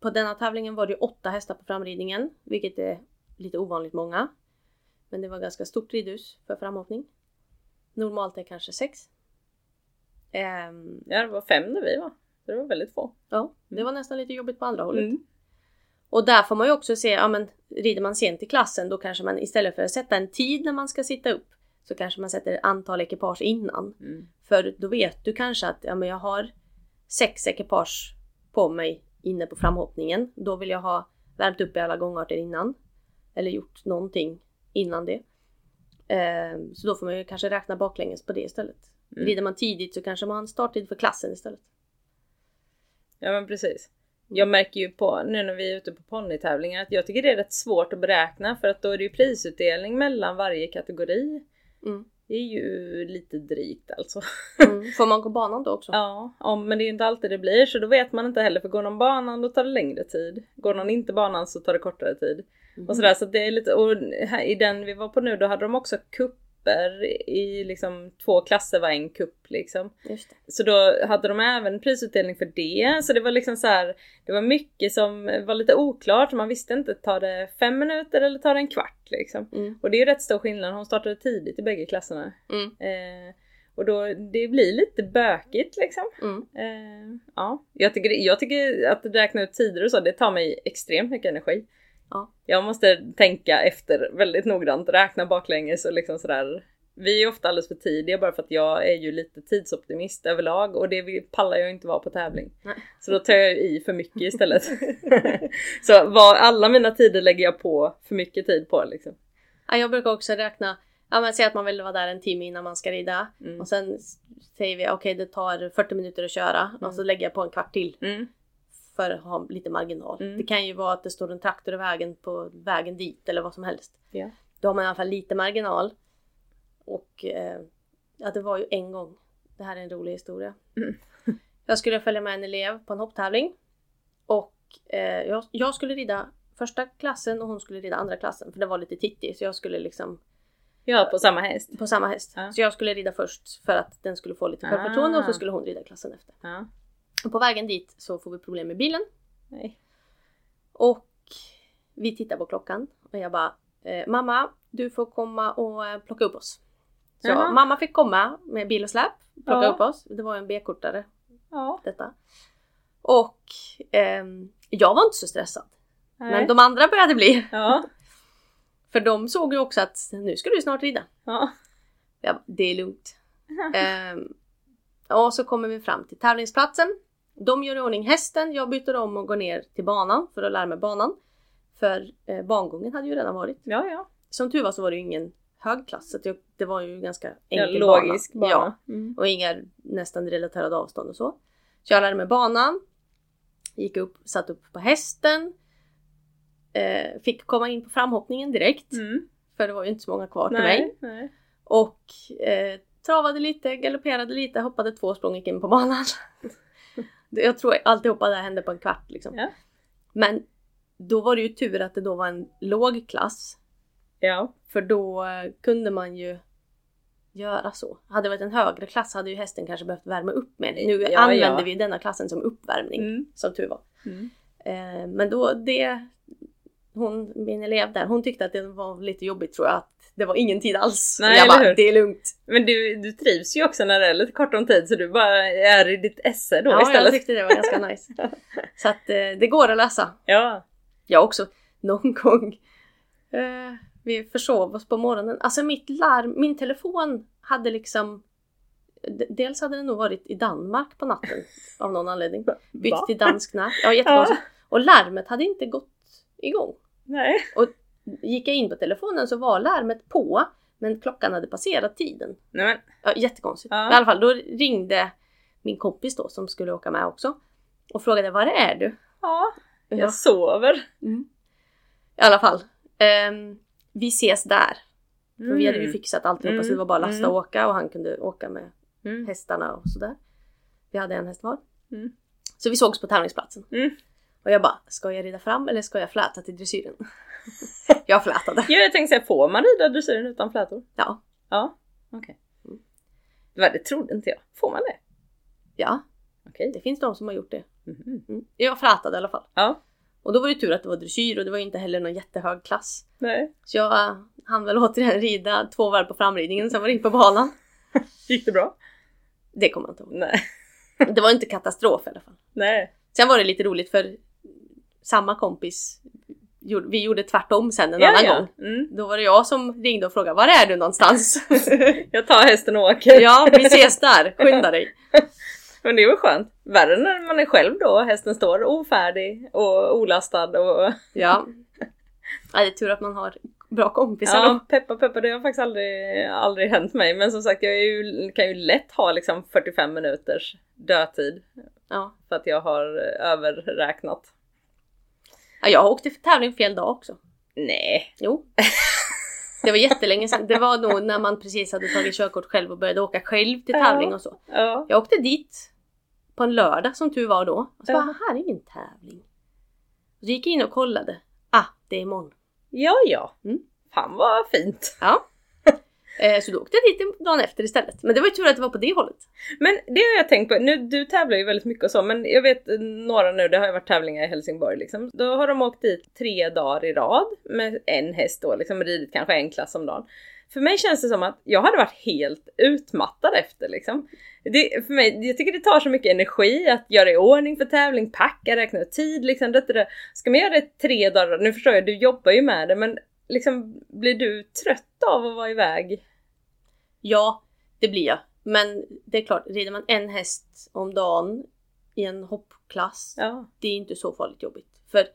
Speaker 2: på denna tävlingen var det åtta hästar på framridningen, vilket är lite ovanligt många. Men det var ganska stort ridhus för framhoppning. Normalt är kanske sex. Ehm,
Speaker 1: ja, det var fem när vi var. Det var väldigt få.
Speaker 2: ja, det var nästan lite jobbigt på andra hållet.
Speaker 1: Mm.
Speaker 2: Och där får man ju också se, ja men rider man sent i klassen då kanske man istället för att sätta en tid när man ska sitta upp så kanske man sätter antal ekipage innan.
Speaker 1: Mm.
Speaker 2: För då vet du kanske att ja, men jag har sex ekipage på mig inne på framhoppningen. Då vill jag ha värmt upp i alla gångarter innan. Eller gjort någonting innan det. Ehm, så då får man ju kanske räkna baklänges på det istället.
Speaker 1: Mm.
Speaker 2: Rider man tidigt så kanske man har en starttid för klassen istället.
Speaker 1: Ja men precis. Jag märker ju på nu när vi är ute på ponnytävlingar att jag tycker det är rätt svårt att beräkna för att då är det ju prisutdelning mellan varje kategori.
Speaker 2: Mm.
Speaker 1: Det är ju lite drygt alltså.
Speaker 2: Mm. Får man gå banan då också?
Speaker 1: Ja, om, men det är ju inte alltid det blir så då vet man inte heller för går någon banan då tar det längre tid. Går någon inte banan så tar det kortare tid.
Speaker 2: Mm.
Speaker 1: Och sådär så det är lite, och här, i den vi var på nu då hade de också kupper i liksom två klasser var en kupp liksom. Så då hade de även prisutdelning för det. Så det var liksom så här, det var mycket som var lite oklart. Man visste inte, tar det fem minuter eller tar det en kvart liksom.
Speaker 2: Mm.
Speaker 1: Och det är ju rätt stor skillnad. Hon startade tidigt i bägge klasserna.
Speaker 2: Mm.
Speaker 1: Eh, och då, det blir lite bökigt liksom.
Speaker 2: Mm.
Speaker 1: Eh, ja, jag tycker, jag tycker att räkna ut tider och så, det tar mig extremt mycket energi.
Speaker 2: Ja.
Speaker 1: Jag måste tänka efter väldigt noggrant, räkna baklänges och liksom sådär. Vi är ofta alldeles för tidiga bara för att jag är ju lite tidsoptimist överlag och det pallar jag inte vara på tävling.
Speaker 2: Nej.
Speaker 1: Så då tar jag i för mycket istället. så vad, alla mina tider lägger jag på för mycket tid på liksom.
Speaker 2: Ja, jag brukar också räkna, ja men säg att man vill vara där en timme innan man ska rida.
Speaker 1: Mm.
Speaker 2: Och sen säger vi okej det tar 40 minuter att köra och så lägger jag på en kvart till.
Speaker 1: Mm.
Speaker 2: För att ha lite marginal.
Speaker 1: Mm.
Speaker 2: Det kan ju vara att det står en traktor i vägen på vägen dit eller vad som helst.
Speaker 1: Ja.
Speaker 2: Då har man i alla fall lite marginal. Och eh, ja, det var ju en gång. Det här är en rolig historia.
Speaker 1: Mm.
Speaker 2: Jag skulle följa med en elev på en hopptävling. Och eh, jag, jag skulle rida första klassen och hon skulle rida andra klassen. För det var lite tittig så jag skulle liksom
Speaker 1: Ja, på samma häst.
Speaker 2: på samma häst.
Speaker 1: Ja.
Speaker 2: Så jag skulle rida först för att den skulle få lite självförtroende och så
Speaker 1: Ah.
Speaker 2: skulle hon rida klassen efter.
Speaker 1: Ja.
Speaker 2: Och på vägen dit så får vi problem med bilen.
Speaker 1: Nej.
Speaker 2: Och vi tittar på klockan och jag bara eh, Mamma, du får komma och eh, plocka upp oss. Så
Speaker 1: Jaha.
Speaker 2: mamma fick komma med bil och släp, plocka
Speaker 1: Ja.
Speaker 2: upp oss. Det var en B-kortare
Speaker 1: Ja.
Speaker 2: detta. Och ehm, jag var inte så stressad.
Speaker 1: Nej.
Speaker 2: Men de andra började bli.
Speaker 1: Ja.
Speaker 2: För de såg ju också att nu ska du snart rida.
Speaker 1: Ja.
Speaker 2: Jag bara, det är lugnt. Ehm, och så kommer vi fram till tävlingsplatsen. De gör i ordning hästen, jag byter om och går ner till banan för att lära mig banan. För eh, bangången hade ju redan varit.
Speaker 1: Ja, ja.
Speaker 2: Som tur var så var det ju ingen hög klass så jag, det var ju ganska
Speaker 1: ja
Speaker 2: enkel
Speaker 1: logisk
Speaker 2: bana.
Speaker 1: bana.
Speaker 2: Ja,
Speaker 1: Mm.
Speaker 2: och inga nästan relaterade avstånd och så. Så jag lärde mig banan. Gick upp, satt upp på hästen. Eh, fick komma in på framhoppningen direkt.
Speaker 1: Mm.
Speaker 2: För det var ju inte så många kvar till mig.
Speaker 1: Nej.
Speaker 2: Och eh, travade lite, galopperade lite, hoppade två språng gick in på banan. Jag tror alltihopa det här hände på en kvart liksom.
Speaker 1: Ja.
Speaker 2: Men då var det ju tur att det då var en låg klass.
Speaker 1: Ja.
Speaker 2: För då eh, kunde man ju göra så. Hade det varit en högre klass hade ju hästen kanske behövt värma upp det. Nu
Speaker 1: Ja,
Speaker 2: använde
Speaker 1: ja.
Speaker 2: vi denna klassen som uppvärmning,
Speaker 1: Mm.
Speaker 2: som tur var.
Speaker 1: Mm.
Speaker 2: Eh, men då det, hon, min elev där, hon tyckte att det var lite jobbigt tror jag. Att det var ingen tid alls.
Speaker 1: Nej,
Speaker 2: jag bara, det är lugnt.
Speaker 1: Men du, du trivs ju också när det är lite kort om tid så du bara är i ditt esse då
Speaker 2: ja, jag
Speaker 1: istället.
Speaker 2: tyckte det var ganska nice. Så att eh, det går att läsa.
Speaker 1: Ja.
Speaker 2: Jag också. Någon gång. Eh, vi försov oss på morgonen. Alltså mitt larm, min telefon hade liksom Dels hade den nog varit i Danmark på natten av någon anledning. Bytt till dansk natt. Ja, jättekonstigt. Och larmet hade inte gått igång.
Speaker 1: Nej.
Speaker 2: Gick jag in på telefonen så var larmet på men klockan hade passerat tiden.
Speaker 1: Nej men.
Speaker 2: Ja, jättekonstigt.
Speaker 1: Ja.
Speaker 2: I alla fall, då ringde min kompis då som skulle åka med också och frågade var är du?
Speaker 1: Ja. Jag
Speaker 2: Ja.
Speaker 1: sover.
Speaker 2: Mm. I alla fall. ehm, vi ses där. För vi hade ju
Speaker 1: Mm.
Speaker 2: fixat alltihopa
Speaker 1: Mm.
Speaker 2: så det var bara lasta
Speaker 1: Mm.
Speaker 2: och åka och han kunde åka med
Speaker 1: Mm.
Speaker 2: hästarna och sådär. Vi hade en häst var.
Speaker 1: Mm.
Speaker 2: Så vi sågs på tävlingsplatsen.
Speaker 1: Mm.
Speaker 2: Och jag bara, ska jag rida fram eller ska jag fläta till dressyren? jag flätade.
Speaker 1: Ja, jag tänkte säga, får man rida dressyren utan flätor?
Speaker 2: Ja.
Speaker 1: Ja. Okej.
Speaker 2: Mm.
Speaker 1: Det trodde inte jag. Får man det?
Speaker 2: Ja,
Speaker 1: Okej.
Speaker 2: det finns de som har gjort det.
Speaker 1: Mhm.
Speaker 2: Mm. Jag flätade i alla fall.
Speaker 1: Ja.
Speaker 2: Och då var det tur att det var dressyr och det var ju inte heller någon jättehög klass.
Speaker 1: Nej.
Speaker 2: Så jag uh, hann väl återigen rida två varv på framridningen, sen var det in på banan.
Speaker 1: Gick det bra?
Speaker 2: Det kommer jag inte ihåg.
Speaker 1: Nej.
Speaker 2: Det var inte katastrof i alla fall.
Speaker 1: Nej.
Speaker 2: Sen var det lite roligt för samma kompis, vi gjorde tvärtom sen en
Speaker 1: Ja,
Speaker 2: annan
Speaker 1: ja.
Speaker 2: gång.
Speaker 1: Mm.
Speaker 2: Då var det jag som ringde och frågade var är du någonstans?
Speaker 1: Jag tar hästen och åker.
Speaker 2: ja, vi ses där, skynda dig.
Speaker 1: Men det var skönt. Värre när man är själv då hästen står ofärdig och olastad och...
Speaker 2: Ja. ja, det är tur att man har bra kompisar
Speaker 1: Ja,
Speaker 2: då.
Speaker 1: peppa peppa, det har faktiskt aldrig, aldrig hänt mig. Men som sagt, jag är ju, kan ju lätt ha liksom 45 minuters dödtid.
Speaker 2: Ja.
Speaker 1: För att jag har överräknat.
Speaker 2: Ja, jag åkte för tävling fel dag också.
Speaker 1: Nej.
Speaker 2: Jo. Det var jättelänge sedan. Det var nog när man precis hade tagit körkort själv och började åka själv till tävling och så.
Speaker 1: Ja.
Speaker 2: Jag åkte dit på en lördag som tur var då. Och så
Speaker 1: Ja.
Speaker 2: bara, här är ingen tävling. Och så gick jag in och kollade. Ah, det är imorgon.
Speaker 1: Ja, ja.
Speaker 2: Mm.
Speaker 1: Fan vad fint.
Speaker 2: Ja. Eh, så då åkte jag dit dagen efter istället. Men det var ju tur att det var på det hållet.
Speaker 1: Men det har jag tänkt på, nu, du tävlar ju väldigt mycket och så, men jag vet eh, några nu, det har ju varit tävlingar i Helsingborg liksom. Då har de åkt dit tre dagar i rad med en häst då, liksom ridit kanske en klass om dagen. För mig känns det som att jag hade varit helt utmattad efter liksom. Det, för mig, jag tycker det tar så mycket energi att göra i ordning för tävling, packa, räkna tid liksom. Det, det, det. Ska man göra det tre dagar, nu förstår jag, du jobbar ju med det, men liksom blir du trött av att vara iväg?
Speaker 2: Ja, det blir jag. Men det är klart, rider man en häst om dagen i en hoppklass,
Speaker 1: Ja.
Speaker 2: det är inte så farligt jobbigt. För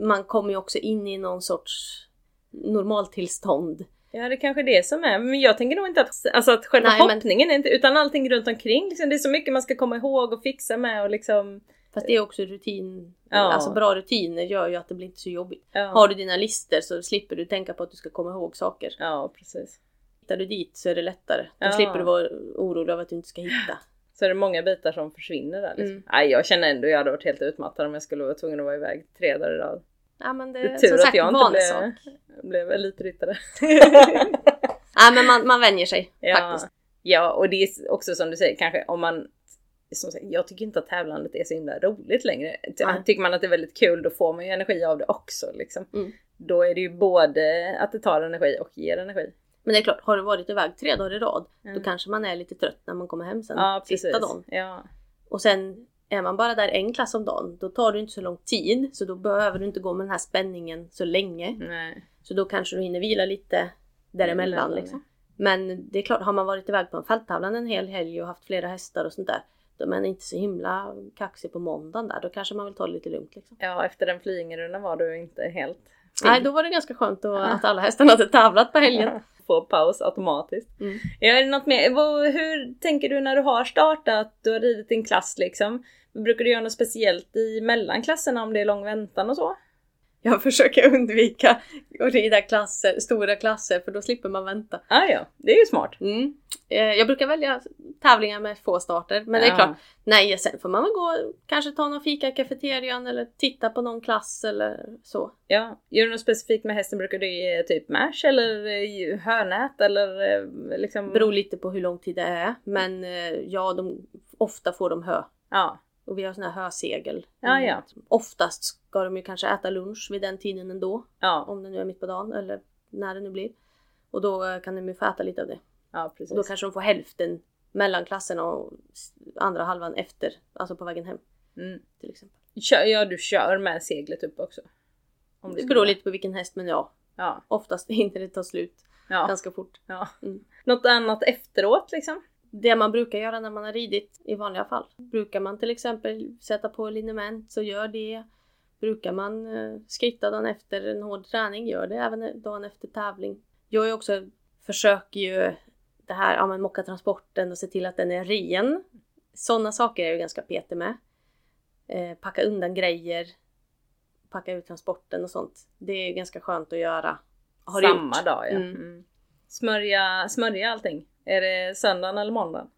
Speaker 2: man kommer ju också in i någon sorts normaltillstånd.
Speaker 1: Ja det är kanske det som är, men jag tänker nog inte att, alltså att själva
Speaker 2: Nej, men-
Speaker 1: hoppningen är inte, utan allting runt omkring. Liksom, det är så mycket man ska komma ihåg och fixa med och liksom...
Speaker 2: Fast det är också rutin.
Speaker 1: Ja.
Speaker 2: Alltså bra rutiner gör ju att det blir inte så jobbigt.
Speaker 1: Ja,
Speaker 2: Har du dina lister så slipper du tänka på att du ska komma ihåg saker.
Speaker 1: ja precis.
Speaker 2: Hittar du dit så är det lättare. Då
Speaker 1: Ja.
Speaker 2: slipper du vara orolig över att du inte ska hitta.
Speaker 1: Så är det många bitar som försvinner där liksom.
Speaker 2: Mm.
Speaker 1: Nej jag känner ändå jag hade varit helt utmattad om jag skulle vara tvungen att vara iväg tre dagar i rad.
Speaker 2: Ja men det
Speaker 1: Det
Speaker 2: är
Speaker 1: tur
Speaker 2: som
Speaker 1: att
Speaker 2: sagt
Speaker 1: jag inte blev,
Speaker 2: sak.
Speaker 1: blev elitryttare.
Speaker 2: Nej men man, man vänjer sig
Speaker 1: Ja.
Speaker 2: faktiskt.
Speaker 1: ja och det är också som du säger kanske om man som sagt, jag tycker inte att tävlandet är så himla roligt längre.
Speaker 2: Nej.
Speaker 1: Tycker man att det är väldigt kul då får man ju energi av det också liksom.
Speaker 2: Mm.
Speaker 1: Då är det ju både att det tar energi och ger energi.
Speaker 2: Men det är klart, har du varit iväg tre dagar i rad
Speaker 1: Mm.
Speaker 2: då kanske man är lite trött när man kommer hem sen
Speaker 1: Ja
Speaker 2: sista dagen.
Speaker 1: Ja.
Speaker 2: Och sen är man bara där en klass om dagen då tar det inte så lång tid så då behöver du inte gå med den här spänningen så länge.
Speaker 1: Nej.
Speaker 2: Så då kanske du hinner vila lite däremellan
Speaker 1: Emellan,
Speaker 2: liksom. Men det är klart, har man varit iväg på en fälttävlan en hel helg och haft flera hästar och sånt där. Då är man inte så himla kaxig på måndagen där. Då kanske man vill ta det lite lugnt liksom.
Speaker 1: Ja efter den flyingrundan var du inte helt
Speaker 2: Nej, då var det ganska skönt då, att alla hästarna hade tävlat på helgen.
Speaker 1: Få paus automatiskt.
Speaker 2: Mm.
Speaker 1: Ja, är det något mer? Hur tänker du när du har startat? Du har ridit din klass liksom. Brukar du göra något speciellt i mellanklasserna om det är lång väntan och så?
Speaker 2: Jag försöker undvika att rida klasser, stora klasser för då slipper man vänta.
Speaker 1: Ah, ja, det är ju smart.
Speaker 2: Mm. Eh, Jag brukar välja tävlingar med få starter men det är
Speaker 1: Ja.
Speaker 2: klart, nej sen får man väl gå kanske ta någon fika i kafeterian eller titta på någon klass eller så.
Speaker 1: Ja, gör du något specifikt med hästen? Brukar du ge typ mash eller eh, hörnät eller eh, liksom?
Speaker 2: Beror lite på hur lång tid det är men ja, de, ofta får de hö.
Speaker 1: Ja,
Speaker 2: Och vi har såna här hösegel.
Speaker 1: Ja, ja.
Speaker 2: Oftast ska de ju kanske äta lunch vid den tiden ändå.
Speaker 1: ja,
Speaker 2: Om det nu är mitt på dagen eller när det nu blir. Och då eh, kan de ju få äta lite av det.
Speaker 1: ja precis.
Speaker 2: Då kanske de får hälften mellan klasserna och andra halvan efter. Alltså på vägen hem
Speaker 1: mm.
Speaker 2: till exempel.
Speaker 1: Kör, ja, du kör med seglet upp också? Om
Speaker 2: Det beror lite på vilken häst men ja.
Speaker 1: Ja,
Speaker 2: Oftast hinner det ta slut
Speaker 1: ja,
Speaker 2: ganska fort.
Speaker 1: ja.
Speaker 2: Mm.
Speaker 1: Något annat efteråt liksom?
Speaker 2: Det man brukar göra när man har ridit i vanliga fall. Brukar man till exempel sätta på liniment så gör det. Brukar man eh, skritta dagen efter en hård träning, gör det även dagen efter tävling. Jag är också, försöker ju det här, ja men mocka transporten och se till att den är ren. Sådana saker är jag ganska petig med. Eh, packa undan grejer, packa ut transporten och sånt. Det är ganska skönt att göra. Har
Speaker 1: Samma
Speaker 2: gjort?
Speaker 1: dag ja.
Speaker 2: Mm.
Speaker 1: Mm. Smörja, smörja allting. Är det söndagen eller måndagen?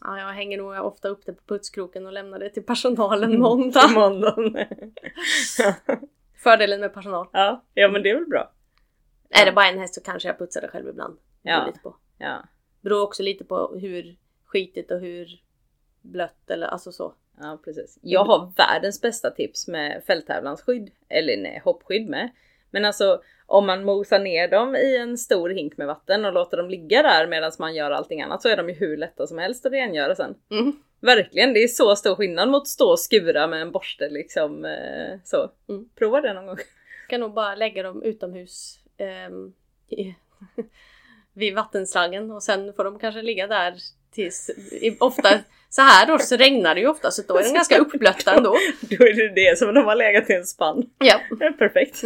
Speaker 2: Ja, jag hänger nog ofta upp det på putskroken och lämnar det till personalen måndag.
Speaker 1: måndagen.
Speaker 2: Fördelen med personal.
Speaker 1: ja, ja men det är väl bra.
Speaker 2: Är det bara en häst så kanske jag putsar det själv ibland.
Speaker 1: Ja.
Speaker 2: Lite på.
Speaker 1: Ja,
Speaker 2: Beror också lite på hur skitigt och hur blött eller alltså så.
Speaker 1: ja precis. Jag har världens bästa tips med fälttävlansskydd. Eller nej, hoppskydd med. Men alltså om man mosar ner dem i en stor hink med vatten och låter dem ligga där medan man gör allting annat så är de ju hur lätta som helst att rengöra sen.
Speaker 2: Mm.
Speaker 1: Verkligen, det är så stor skillnad mot att stå och skura med en borste liksom eh, så.
Speaker 2: Mm.
Speaker 1: Prova det någon gång.
Speaker 2: Kan nog bara lägga dem utomhus i, vid vattenslaggen och sen får de kanske ligga där tills ofta så här då så regnar det ju ofta så då är de ganska uppblötta ändå.
Speaker 1: Då är det det som de har legat i en spann.
Speaker 2: Ja.
Speaker 1: Perfekt.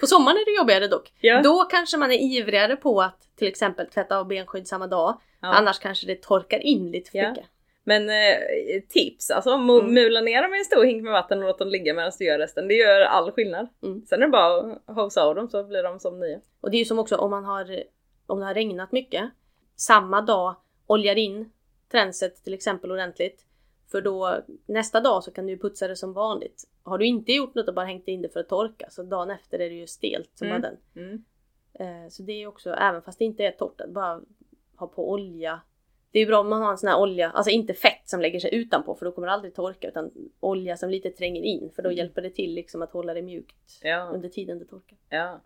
Speaker 2: På sommaren är det jobbigare dock.
Speaker 1: Ja.
Speaker 2: Då kanske man är ivrigare på att till exempel tvätta av benskydd samma dag.
Speaker 1: Ja.
Speaker 2: Annars kanske det torkar in lite för
Speaker 1: Ja.
Speaker 2: mycket.
Speaker 1: Men eh, tips, alltså
Speaker 2: Mm.
Speaker 1: mula ner dem i en stor hink med vatten och låt dem ligga medan du gör resten. Det gör all skillnad.
Speaker 2: Mm.
Speaker 1: Sen är det bara att hosa av dem så blir de som nya.
Speaker 2: Och det är ju som också om man har om det har regnat mycket. Samma dag oljar in tränset till exempel ordentligt. För då nästa dag så kan du putsa det som vanligt. Har du inte gjort något och bara hängt in det för att torka så dagen efter är det ju stelt som
Speaker 1: Mm.
Speaker 2: den.
Speaker 1: Mm.
Speaker 2: Eh, så det är också, även fast det inte är torrt, att bara ha på olja. Det är bra om man har en sån här olja, alltså inte fett som lägger sig utanpå för då kommer det aldrig torka utan olja som lite tränger in för då
Speaker 1: Mm.
Speaker 2: hjälper det till liksom att hålla det mjukt
Speaker 1: Ja,
Speaker 2: under tiden det torkar.
Speaker 1: ja.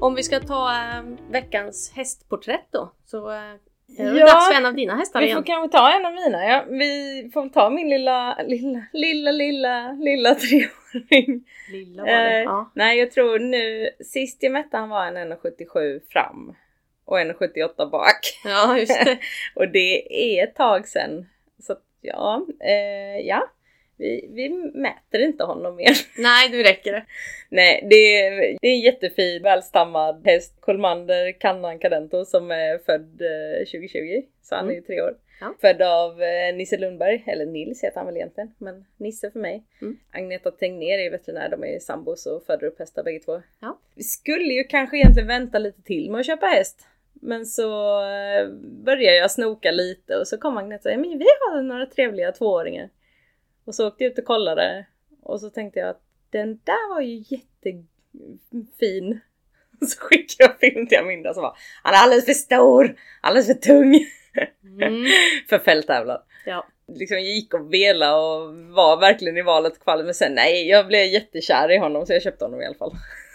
Speaker 2: Om vi ska ta eh, veckans hästporträtt då så eh, Det är dags för en av dina hästar
Speaker 1: vi
Speaker 2: igen.
Speaker 1: får kanske ta en av mina. Ja. Vi får ta min lilla, lilla, lilla, lilla, lilla treåring.
Speaker 2: Lilla var det.
Speaker 1: Eh,
Speaker 2: Ja.
Speaker 1: Nej, jag tror nu, sist jag mätte han var en 1,77 fram och 1,78 bak.
Speaker 2: ja, just det.
Speaker 1: Och det är ett tag sedan. Så ja, eh, ja. Vi, vi mäter inte honom mer.
Speaker 2: Nej, nu räcker det.
Speaker 1: Nej, det är, det är en jättefin välstammad häst. Colmander Kannan Cadento som är född eh, 2020. Så han är ju tre år.
Speaker 2: Ja.
Speaker 1: Född av eh, Nisse Lundberg, eller Nils heter han väl egentligen, men Nisse för mig.
Speaker 2: Mm.
Speaker 1: Agneta Tegnér är veterinär, de är sambos och föder upp hästar bägge två.
Speaker 2: Ja.
Speaker 1: Vi skulle ju kanske egentligen vänta lite till med att köpa häst. Men så eh, började jag snoka lite och så kom Agneta och sa men vi har några trevliga tvååringar. Och så åkte jag ut och kollade och så tänkte jag att den där var ju jättefin. Så skickade jag film till Aminda som var han är alldeles för stor, alldeles för tung
Speaker 2: Mm.
Speaker 1: för fälttävlan.
Speaker 2: Ja.
Speaker 1: Liksom gick och vela och var verkligen i valet kvalet men sen nej, jag blev jättekär i honom så jag köpte honom i alla fall.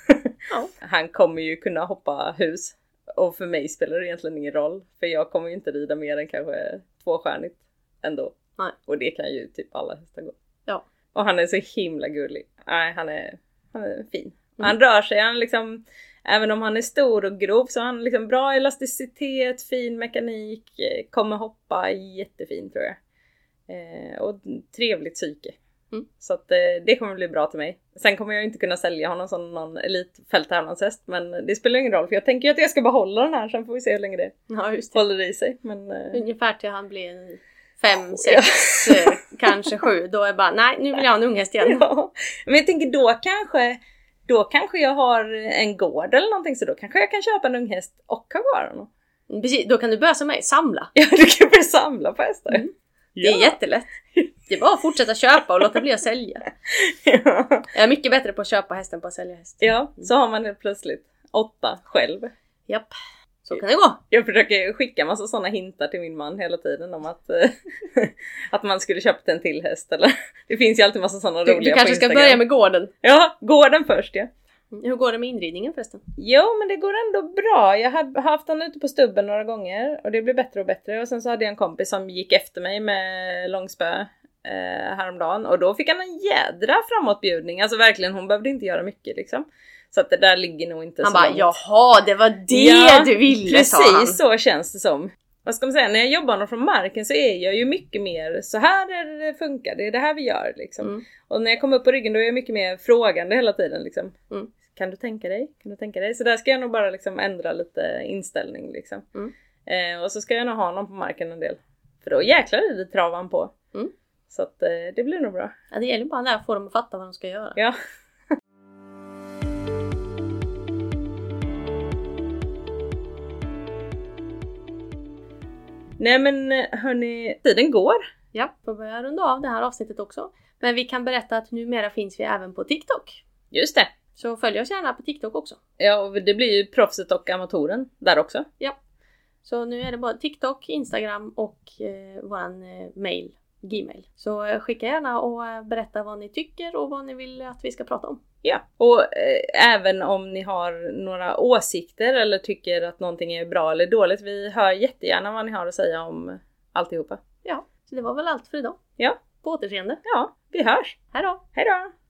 Speaker 2: Ja.
Speaker 1: Han kommer ju kunna hoppa hus och för mig spelar det egentligen ingen roll för jag kommer ju inte rida mer än kanske tvåstjärnigt ändå.
Speaker 2: Nej.
Speaker 1: Och det kan ju typ alla hästar gå.
Speaker 2: Ja.
Speaker 1: Och han är så himla gullig. Nej, han är, han är fin.
Speaker 2: Mm.
Speaker 1: Han rör sig, han liksom Även om han är stor och grov så har han liksom bra elasticitet, fin mekanik, eh, kommer hoppa jättefint tror jag. Eh, och trevligt psyke.
Speaker 2: Mm.
Speaker 1: Så att eh, det kommer bli bra till mig. Sen kommer jag inte kunna sälja honom som någon elitfälttävlanshäst men det spelar ingen roll för jag tänker ju att jag ska behålla den här sen får vi se hur länge det
Speaker 2: ja, det.
Speaker 1: håller i sig. Men, eh,
Speaker 2: Ungefär till han blir fem, sex, eh, kanske sju. Då är jag bara, nej nu vill jag ha en unghäst igen.
Speaker 1: Ja, men jag tänker då kanske då kanske jag har en gård eller någonting så då kanske jag kan köpa en unghäst och ha kvar honom.
Speaker 2: Precis, då kan du börja som mig, samla.
Speaker 1: Ja, du kan börja samla på hästar.
Speaker 2: Mm. Det är jättelätt. Det är bara att fortsätta köpa och låta bli att sälja.
Speaker 1: ja.
Speaker 2: Jag är mycket bättre på att köpa häst än på att sälja häst.
Speaker 1: ja, så har man helt plötsligt åtta själv.
Speaker 2: Japp, så kan det gå.
Speaker 1: Jag försöker skicka massa sådana hintar till min man hela tiden om att, eh, att man skulle köpt en till häst eller det finns ju alltid massa sådana roliga
Speaker 2: du kanske
Speaker 1: på
Speaker 2: ska
Speaker 1: Instagram.
Speaker 2: börja med gården.
Speaker 1: Ja, gården först ja.
Speaker 2: Hur går det med inridningen förresten?
Speaker 1: Jo men det går ändå bra. Jag har haft honom ute på stubben några gånger och det blir bättre och bättre. Och sen så hade jag en kompis som gick efter mig med långspö eh, häromdagen och då fick han en jädra framåtbjudning. Alltså verkligen, hon behövde inte göra mycket liksom. Så att det där ligger nog inte
Speaker 2: Han
Speaker 1: så
Speaker 2: bara,
Speaker 1: långt.
Speaker 2: jaha det var det
Speaker 1: Ja,
Speaker 2: du ville.
Speaker 1: Precis så känns det som. Vad ska man säga, när jag jobbar honom från marken så är jag ju mycket mer så här är det funkar, det är det här vi gör liksom.
Speaker 2: Mm.
Speaker 1: Och när jag kommer upp på ryggen då är jag mycket mer frågande hela tiden liksom.
Speaker 2: Mm.
Speaker 1: Kan du tänka dig? Kan du tänka dig? Så där ska jag nog bara liksom ändra lite inställning liksom.
Speaker 2: Mm.
Speaker 1: Eh, och så ska jag nog ha honom på marken en del. För då jäklar är det travar han på.
Speaker 2: Mm.
Speaker 1: Så att eh, det blir nog bra.
Speaker 2: Ja, det gäller bara att få dem att fatta vad de ska göra.
Speaker 1: Ja. Nej men hörni, tiden går.
Speaker 2: Ja, får börja runda av det här avsnittet också. Men vi kan berätta att numera finns vi även på TikTok.
Speaker 1: Just det.
Speaker 2: Så följ oss gärna på TikTok också.
Speaker 1: Ja, och det blir ju proffset och amatören där också.
Speaker 2: Ja. Så nu är det bara TikTok, Instagram och eh, våran eh, mail, Gmail. Så eh, skicka gärna och eh, berätta vad ni tycker och vad ni vill att vi ska prata om.
Speaker 1: Ja, och eh, även om ni har några åsikter eller tycker att någonting är bra eller dåligt. Vi hör jättegärna vad ni har att säga om alltihopa.
Speaker 2: Ja, så det var väl allt för idag.
Speaker 1: Ja.
Speaker 2: På återseende.
Speaker 1: Ja, vi hörs.
Speaker 2: Hej då!
Speaker 1: Hej då!